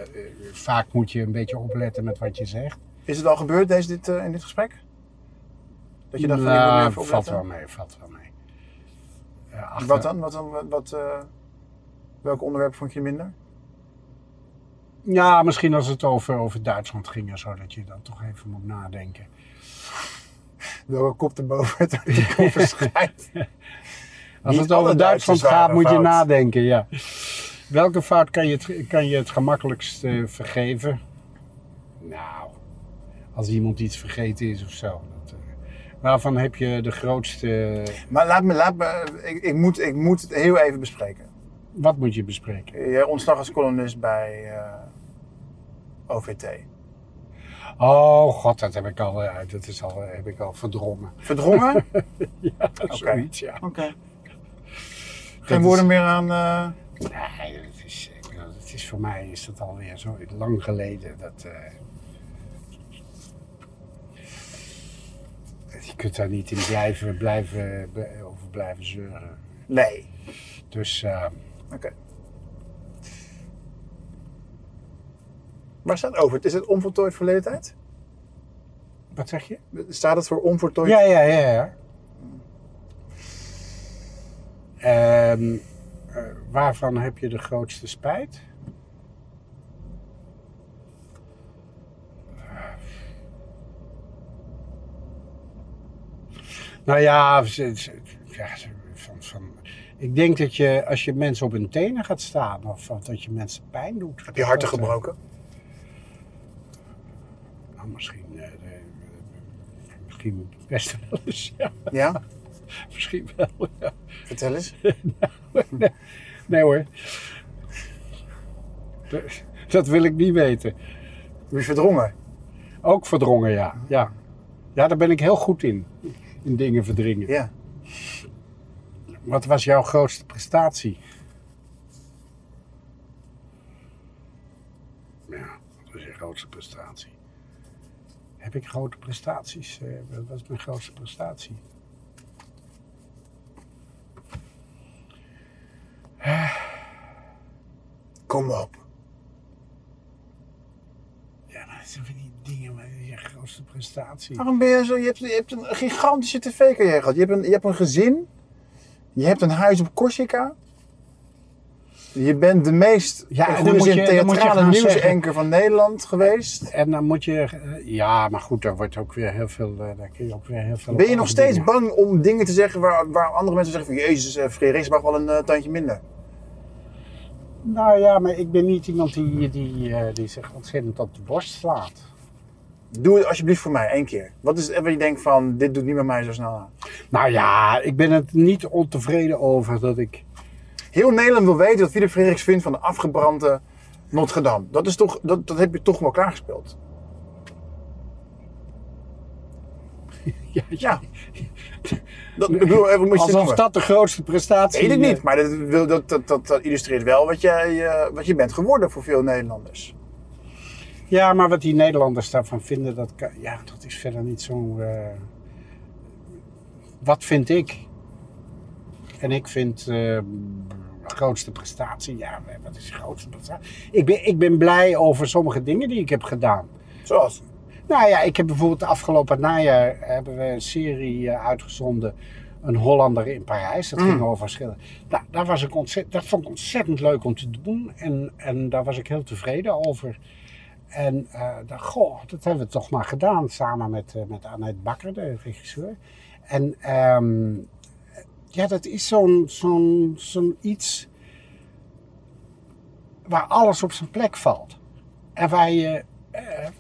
vaak moet je een beetje opletten met wat je zegt. Is het al gebeurd deze, dit, eh, in dit gesprek? Dat je dacht van, ik moet nu even valt opletten? wel mee, valt wel mee. Achter- Wat dan? Wat dan? Wat, wat, eh, welke onderwerpen vond je minder? Ja, misschien als het over, over Duitsland ging en zo, dat je dan toch even moet nadenken. Welke kop erboven het artikel verschijnt? Als Niet het over Duitsland gaat, moet je nadenken, ja. Welke fout kan je het, kan je het gemakkelijkst eh, vergeven? Nou, als iemand iets vergeten is of zo. Dat, eh, waarvan heb je de grootste... Maar laat me, laat me ik, ik, moet, ik moet het heel even bespreken. Wat moet je bespreken? Jij ontslag als columnist bij eh, OVT. Oh god, dat heb ik al, eh, dat is al, heb ik al verdrongen. Verdrongen? Ja, zoiets, ja. Oké. Dat Geen is- woorden meer aan... Nee, het is, het is voor mij is dat alweer zo lang geleden. Dat, je kunt daar niet in blijven, blijven, bl- over blijven zeuren. nee. Dus eh, Oké. Waar staat over? Is het onvoltooid verleden tijd? wat zeg je? Staat het voor onvoltooid? Ja, ja, ja. ja. Ehm, eh, waarvan heb je de grootste spijt? Nou ja, van, van, ik denk dat je als je mensen op hun tenen gaat staan of, of dat je mensen pijn doet. Heb je harten dat, eh, gebroken? Nou, misschien, eh, misschien best wel eens, ja. Ja? Misschien wel, ja. Vertel eens. Nee hoor. Dat- wil ik niet weten. Wie verdrongen? Ook verdrongen, ja. ja. Ja, daar ben ik heel goed in. In dingen verdringen. Ja. Wat was jouw grootste prestatie? Ja, wat was je grootste prestatie? Heb ik grote prestaties? Eh, Wat was mijn grootste prestatie? Kom op. Ja, maar dat zijn van die dingen, maar je grootste prestatie. Waarom ben je zo... Je hebt, je hebt een gigantische tv-carrière gehad. Je hebt, een, je hebt een gezin. Je hebt een huis op Corsica. Je bent de meest Ja, in goede zin theatrale gaan nieuwsanker van Nederland geweest. En dan moet je, eh, ja, maar goed, daar wordt ook weer heel veel, eh, daar kun je ook weer heel veel. Ben je nog steeds bang om dingen te zeggen waar, waar andere mensen zeggen van... Jezus, eh, Frederik mag wel een tandje minder. Nou ja, maar ik ben niet iemand die, die, eh, die zich ontzettend op de borst slaat. Doe het alsjeblieft voor mij, één keer. Wat is het wat je denkt van, dit doet niet met mij zo snel aan? Nou ja, ik ben het niet ontevreden over dat ik. Heel Nederland wil weten wat Philip Frederiks vindt van de afgebrande Notre Dame. Dat, is toch, dat, dat heb je toch wel klaargespeeld. Ja, Ja. Dat, ik bedoel, even moet je het Alsof dat de grootste prestatie Weet ik eh, niet, maar dat, wil- dat, dat, dat, dat illustreert wel wat, jij, eh, wat je bent geworden voor veel Nederlanders. Ja, maar wat die Nederlanders daarvan vinden, dat, kan, ja, dat is verder niet zo. eh, wat vind ik? En ik vind eh, grootste prestatie, ja, wat is de grootste prestatie? Ik ben, ik ben blij over sommige dingen die ik heb gedaan. Zoals? Nou ja, ik heb bijvoorbeeld afgelopen najaar hebben we een serie eh, uitgezonden. Een Hollander in Parijs. Dat Mm. ging over verschillen. Nou, daar was ik ontzettend, dat vond ik ontzettend leuk om te doen. En, en daar was ik heel tevreden over. En eh dacht, goh, dat hebben we toch maar gedaan. Samen met, eh, met Annette Bakker, de regisseur. En ehm, ja, dat is zo'n zo'n zo'n iets waar alles op zijn plek valt. En waar je,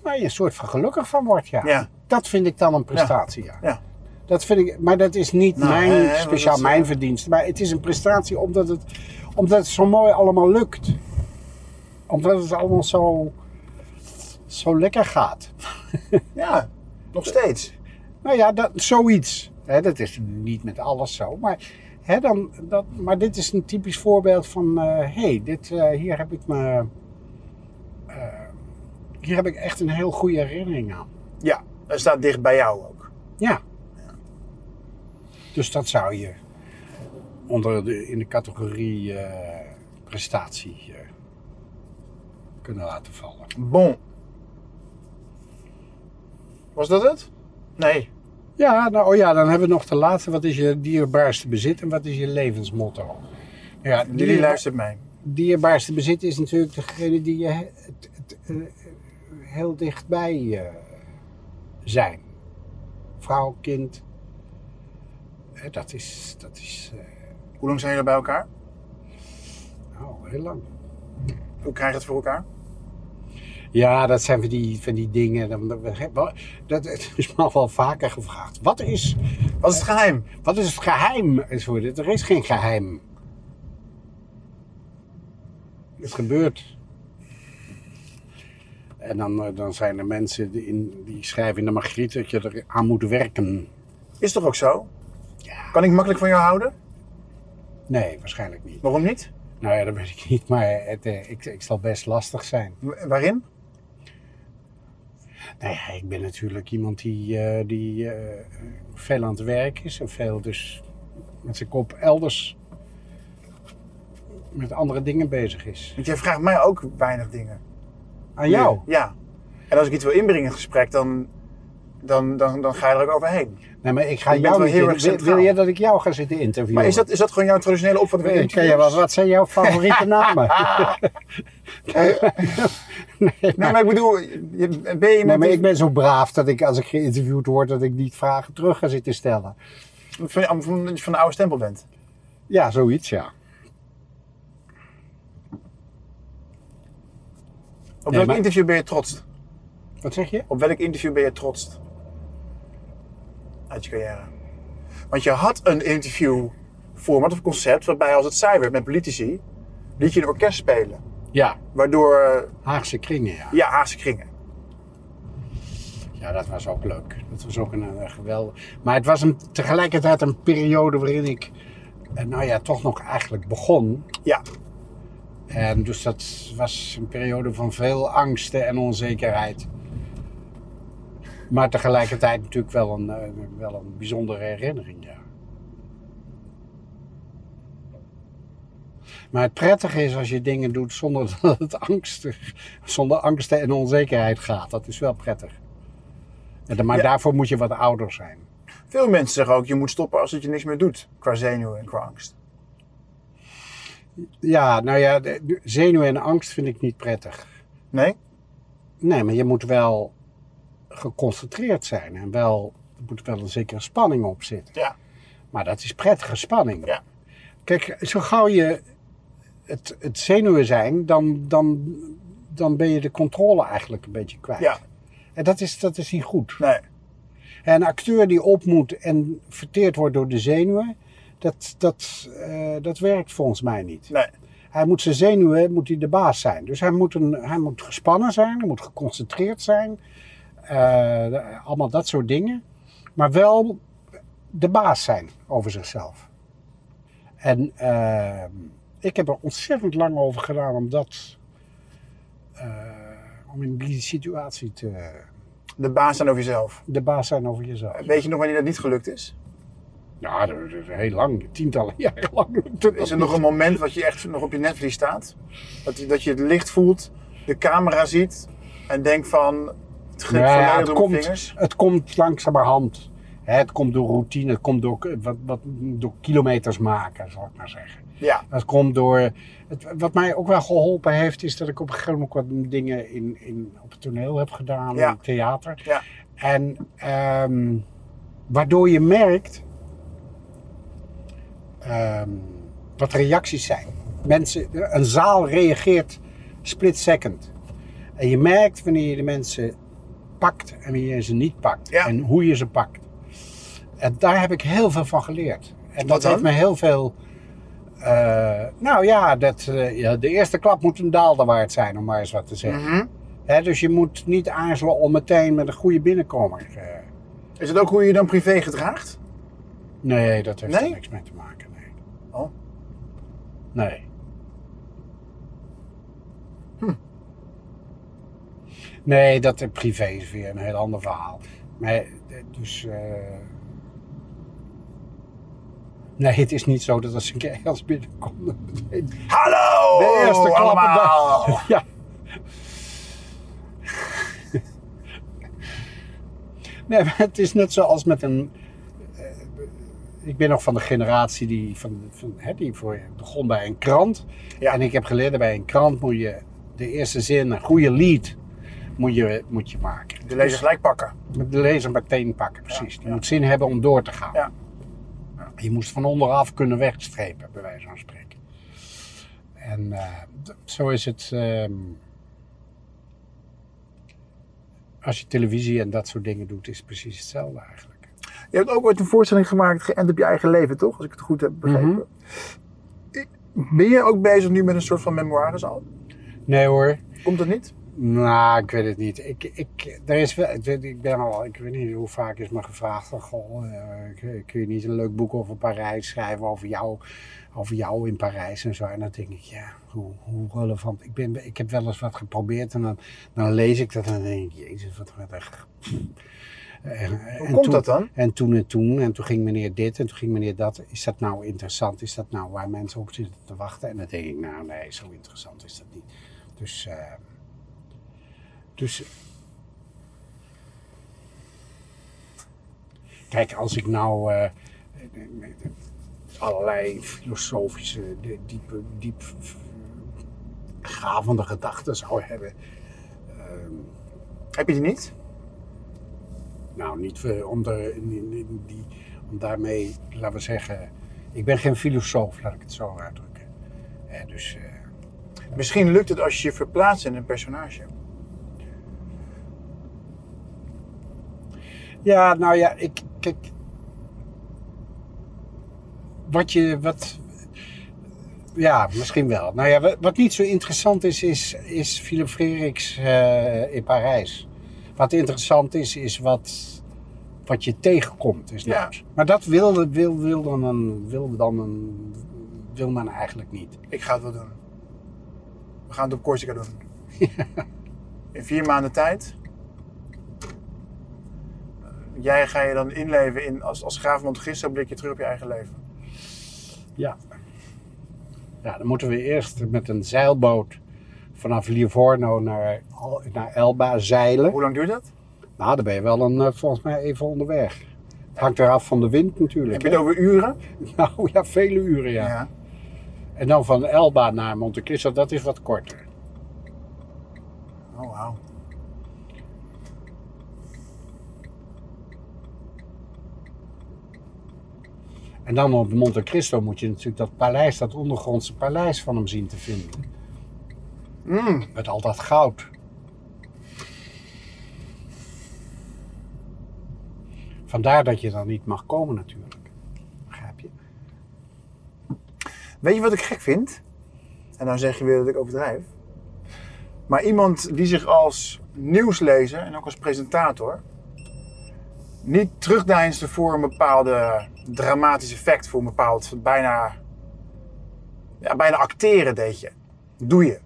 waar je een soort van gelukkig van wordt, ja. Ja. Dat vind ik dan een prestatie, ja. Ja. Dat vind ik, maar dat is niet Nou, mijn, hè, speciaal is, mijn eh, verdienste. Maar het is een prestatie omdat het, omdat het zo mooi allemaal lukt. Omdat het allemaal zo, zo lekker gaat. Ja, nog steeds. Nou ja, dat, zoiets. Hè, dat is niet met alles zo. Maar, hè, dan, dat, maar dit is een typisch voorbeeld van... hé, hey, dit, eh, hier heb ik me... hier heb ik echt een heel goede herinnering aan. Ja, dat staat dicht bij jou ook. Ja. Dus dat zou je onder de, in de categorie eh, prestatie eh, kunnen laten vallen. Bon. Was dat het? Nee. Ja, nou, oh ja, dan hebben we nog de laatste. Wat is je dierbaarste bezit en wat is je levensmotto? Ja, Jullie luistert mee. dierbaarste bezit is natuurlijk degene die je he- het, het, eh, heel dichtbij eh, zijn. Vrouw, kind. Eh, dat is, dat is eh, Hoe lang zijn jullie bij elkaar? nou, heel lang. Hoe krijg je het voor elkaar? Ja, dat zijn van die, van die dingen. Dat, is me al wel vaker gevraagd. Wat is, Wat is het geheim? wat is het geheim? Er is geen geheim. Het gebeurt. En dan, eh, dan zijn er mensen die, in, die schrijven in de Margriet dat je er aan moet werken. Is toch ook zo? Ja. Kan ik makkelijk van jou houden? Nee, waarschijnlijk niet. Waarom niet? Nou ja, dat weet ik niet, maar het, eh, ik, ik zal best lastig zijn. Wa- Waarin? Nou ja, ik ben natuurlijk iemand die, eh, die eh, veel aan het werk is en veel dus met zijn kop elders met andere dingen bezig is. Want jij vraagt mij ook weinig dingen. Aan jou? Nu. Ja. En als ik iets wil inbrengen in het gesprek, dan, dan, dan, dan ga je er ook overheen. Nee, maar ik ga Je jou niet heel erg wil, je dat ik jou ga zitten interviewen? Maar is dat, is dat gewoon jouw traditionele opvatting van interviews? wat, wat zijn jouw favoriete namen? Nee, maar ik bedoel, ben je Nee, maar ik ben zo braaf dat ik als ik geïnterviewd word, dat ik niet vragen terug ga zitten stellen. van, van, van de oude stempel bent? Ja, zoiets, ja. Nee, welk maar- interview ben je trots? Wat zeg je? Op welk interview ben je trots? Uit je carrière. Want je had een interview format of concept waarbij als het saai werd met politici, liet je een orkest spelen. Ja, Waardoor, eh, Haagse kringen, ja. ja, Haagse kringen. Ja, dat was ook leuk. Dat was ook een, eh, geweldig. Maar het was een, tegelijkertijd een periode waarin ik, eh, nou ja, toch nog eigenlijk begon. Ja, En dus dat was een periode van veel angsten en onzekerheid. Maar tegelijkertijd natuurlijk wel een, eh, wel een bijzondere herinnering, ja. Maar het prettige is als je dingen doet zonder dat het angstig, zonder angsten en onzekerheid gaat. Dat is wel prettig. En, maar Ja. daarvoor moet je wat ouder zijn. veel mensen zeggen ook, je moet stoppen als het je niks meer doet. Qua zenuwen en qua angst. Ja, nou ja, de- zenuwen en angst vind ik niet prettig. Nee? Nee, maar je moet wel geconcentreerd zijn en wel, er moet wel een zekere spanning op zitten. Ja. Maar dat is prettige spanning. Ja. Kijk, zo gauw je het, het zenuwen zijn, dan, dan, dan ben je de controle eigenlijk een beetje kwijt. Ja. En dat is, dat is niet goed. Nee. En een acteur die op moet en verteerd wordt door de zenuwen, dat, dat, eh, dat werkt volgens mij niet. Nee. Hij moet zijn zenuwen, moet hij de baas zijn. Dus hij moet, een, hij moet gespannen zijn, hij moet geconcentreerd zijn. eh, allemaal dat soort dingen. Maar wel de baas zijn over zichzelf. En eh, ik heb er ontzettend lang over gedaan om dat. om in die situatie te. De baas zijn over jezelf. de baas zijn over jezelf. Weet je nog wanneer dat niet gelukt is? Ja, dat dat is heel lang, tientallen jaren lang. Is er nog een moment wat je echt nog op je netvlies staat? Dat je, dat je het licht voelt, de camera ziet en denkt van, Het Nou ja, volledig het komt, vingers. het komt langzamerhand. Het komt door routine, het komt door, wat, wat, door kilometers maken, zal ik maar zeggen. Ja, Het komt door. Het, wat mij ook wel geholpen heeft, is dat ik op een gegeven moment wat dingen in, in, op het toneel heb gedaan, Ja. in theater. Ja. En ehm, waardoor je merkt ehm, wat reacties zijn. Mensen, een zaal reageert split second. En je merkt wanneer je de mensen pakt en wanneer je ze niet pakt. Ja. En hoe je ze pakt. En daar heb ik heel veel van geleerd. En dat heeft me heel veel. eh, nou ja, dat, eh, ja, de eerste klap moet een daalder waard zijn, om maar eens wat te zeggen. Mhm. Hè, dus je moet niet aarzelen om meteen met een goede binnenkomer. eh, Is het ook hoe je je dan privé gedraagt? nee, dat heeft Nee? er niks mee te maken. Nee. Nee. Hm. Nee, dat eh, privé is weer een heel ander verhaal. Maar, eh, dus. eh, Nee, het is niet zo dat als ik ergens binnenkom. Hallo! De eerste allemaal! Ja. Nee, maar het is net zoals met een. Ik ben nog van de generatie die, van, van, hè, die voor, begon bij een krant. Ja. En ik heb geleerd bij een krant moet je de eerste zin, een goede lead, moet je, moet je maken. De lezer gelijk pakken. De lezer meteen pakken, precies. Ja, Die ja. moet zin hebben om door te gaan. Ja. Je moest van onderaf kunnen wegstrepen, bij wijze van spreken. En eh, zo is het. ehm, als je televisie en dat soort dingen doet, is het precies hetzelfde eigenlijk. Je hebt ook ooit een voorstelling gemaakt, geënt op je eigen leven, toch? Als ik het goed heb begrepen. Mhm. Ik- Ben je ook bezig nu met een soort van memoires al? Nee hoor. Komt dat niet? Nou, ik weet het niet. Ik, ik, er is wel, ik, ben al, ik weet niet hoe vaak is me gevraagd van, goh, eh, kun- je niet een leuk boek over Parijs schrijven, over jou, over jou in Parijs en zo. En dan denk ik, ja, hoe, hoe relevant. Ik, ben, ik heb wel eens wat geprobeerd en dan, dan lees ik dat en dan denk ik, jezus, wat echt. En- Hoe en komt toen- dat dan? En toen en toen, en toen ging meneer dit en toen ging meneer dat. Is dat nou interessant? Is dat nou waar mensen op zitten te wachten? En dan denk ik, nou nee, zo interessant is dat niet. Dus, eh, dus kijk, als ik nou eh, allerlei filosofische, diepe, diep gravende gedachten zou hebben. ehm, Heb je die niet? Nou, niet eh, om, de, die, om daarmee, laten we zeggen, ik ben geen filosoof, laat ik het zo uitdrukken. Eh, dus eh, Misschien lukt het als je je verplaatst in een personage. Ja, nou ja, ik. Kijk. Wat je. Wat, ja, misschien wel. Nou ja, wat, niet zo interessant is, is, is Philip in Parijs. Wat interessant is, is wat, wat je tegenkomt. Is Ja. dat. Maar dat wilde, wil, wil, dan een, wil, dan een, wil men eigenlijk niet. Ik ga het wel doen. We gaan het op Corsica doen. In vier maanden tijd. Jij ga je dan inleven in, als, als graaf Cristo blik je terug op je eigen leven. Ja. Ja, dan moeten we eerst met een zeilboot vanaf Livorno naar, naar Elba zeilen. Hoe lang duurt dat? Nou, dan ben je wel een, eh, volgens mij even onderweg. Het hangt eraf van de wind natuurlijk. Heb je het over uren? Nou ja, vele uren ja. En dan van Elba naar Monte Cristo, dat is wat korter. Oh, wauw. En dan op Monte Cristo moet je natuurlijk dat paleis, dat ondergrondse paleis van hem zien te vinden. Mm. Met al dat goud. Vandaar dat je dan niet mag komen natuurlijk. Begrijp je? Weet je wat ik gek vind? En dan zeg je weer dat ik overdrijf. Maar iemand die zich als nieuwslezer en ook als presentator niet terugdeinste voor een bepaalde dramatisch effect, voor een bepaald bijna, ja, bijna acteren deed je. Doe je.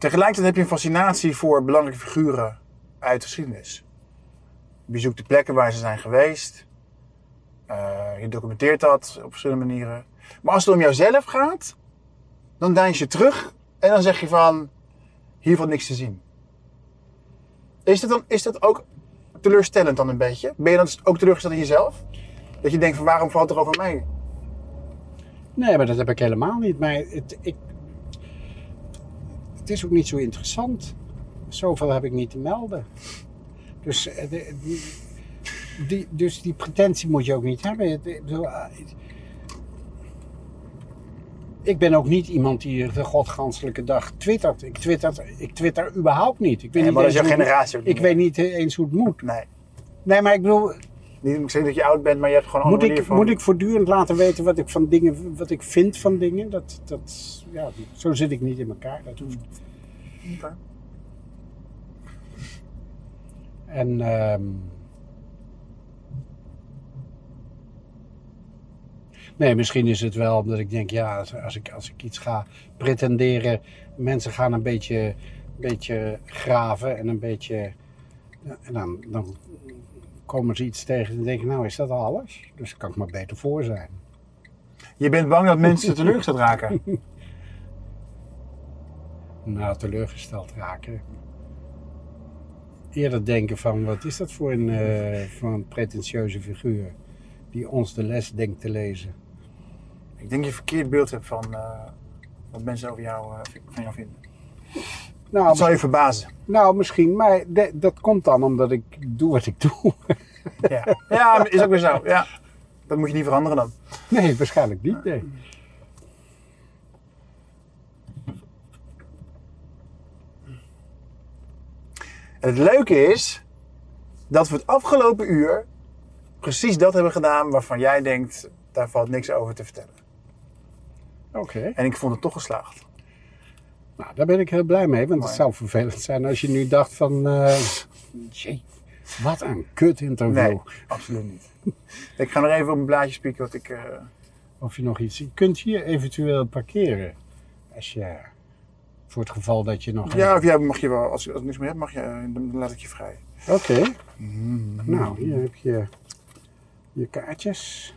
Tegelijkertijd heb je een fascinatie voor belangrijke figuren uit de geschiedenis. Je bezoekt de plekken waar ze zijn geweest. Eh, je documenteert dat op verschillende manieren. Maar als het om jouzelf gaat, dan deins je terug en dan zeg je van, hier valt niks te zien. Is dat, dan, is dat ook teleurstellend dan een beetje? Ben je dan ook teleurgesteld in jezelf? Dat je denkt van waarom valt er over mij? Nee, maar dat heb ik helemaal niet. Maar het, ik, het is ook niet zo interessant. Zoveel heb ik niet te melden. Dus, eh, de- die, die, dus die pretentie moet je ook niet hebben. Ik, eh, ik ben ook niet iemand die de godganselijke dag twittert. Ik twitter, ik twitter überhaupt niet. Ik weet Nee, niet maar dat is jouw generatie ook niet Ik meer. weet niet eens hoe het moet. Nee. Nee, maar ik bedoel, Niet om te zeggen dat je oud bent, maar je hebt gewoon een moet andere ik, manier van... moet ik voortdurend laten weten wat ik van dingen, wat ik vind van dingen? Dat, dat, ja, zo zit ik niet in elkaar. Dat hoeft. Oké. En ehm, nee, misschien is het wel omdat ik denk, ja, als, als ik, als ik iets ga pretenderen, mensen gaan een beetje, beetje graven en een beetje, en dan, dan komen ze iets tegen en denken, nou is dat alles? Dus kan ik maar beter voor zijn. Je bent bang dat mensen teleurgesteld raken. Nou, teleurgesteld raken. Eerder denken van, wat is dat voor een, voor een pretentieuze figuur die ons de les denkt te lezen. Ik denk dat je een verkeerd beeld hebt van eh, wat mensen over jou, eh, van jou vinden. Nou, Dat zal je verbazen. nou misschien, maar de- dat komt dan omdat ik doe wat ik doe. Ja. ja, is ook weer zo. Ja. Dat moet je niet veranderen dan. Nee, waarschijnlijk niet, nee. En het leuke is dat we het afgelopen uur precies dat hebben gedaan waarvan jij denkt, daar valt niks over te vertellen. Oké. En ik vond het toch geslaagd. Nou, daar ben ik heel blij mee, want Mooi. het zou vervelend zijn als je nu dacht van... eh jee, wat een kut interview. Nee, absoluut niet. Ik ga nog even op mijn blaadje spieken wat ik... eh, Of je nog iets... Je kunt hier eventueel parkeren. Als je... Voor het geval dat je nog... Ja, of jij mag je wel, als je, als je niks meer hebt, mag je, eh, dan laat ik je vrij. Oké. Nou, hier heb je je kaartjes.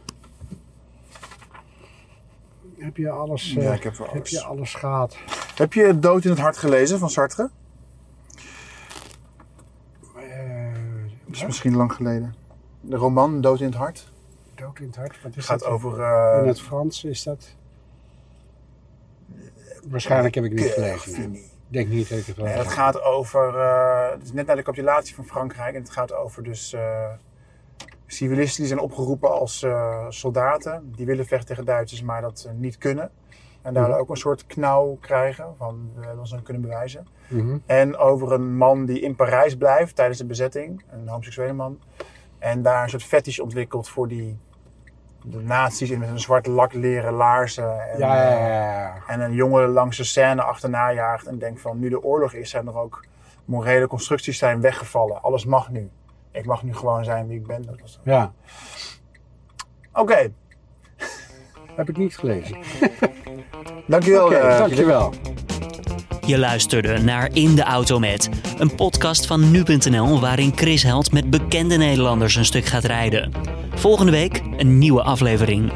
Heb je alles, Ja, eh, ik heb wel alles. je alles gehad? Heb je Dood in het Hart gelezen van Sartre? Eh, Dat is misschien lang geleden. De roman Dood in het Hart. Dood in het hart, wat is Het gaat dat? over... In het Frans is dat? Waarschijnlijk heb ik niet gelezen. Ik denk niet dat ik het wel het gaat over. eh, het is net na de capitulatie van Frankrijk. En het gaat over dus. eh, civilisten die zijn opgeroepen als eh, soldaten. Die willen vechten tegen Duitsers, maar dat niet kunnen. En daar Mhm. ook een soort knauw krijgen. Van we hebben ons dan kunnen bewijzen. Mhm. En over een man die in Parijs blijft tijdens de bezetting. Een homoseksuele man. En daar een soort fetish ontwikkelt voor die. De nazi's in met een zwart lak leren laarzen. En, Ja, ja, eh, ja, ja. en een jongen langs de scène achterna jaagt en denkt van nu de oorlog is, zijn er ook morele constructies zijn weggevallen. Alles mag nu. Ik mag nu gewoon zijn wie ik ben. Dat was. Ja, Oké, heb ik niet gelezen. dankjewel. Oké, eh, dankjewel. Je luisterde naar In de Auto Met, een podcast van nu.nl waarin Chris Held met bekende Nederlanders een stuk gaat rijden. Volgende week een nieuwe aflevering.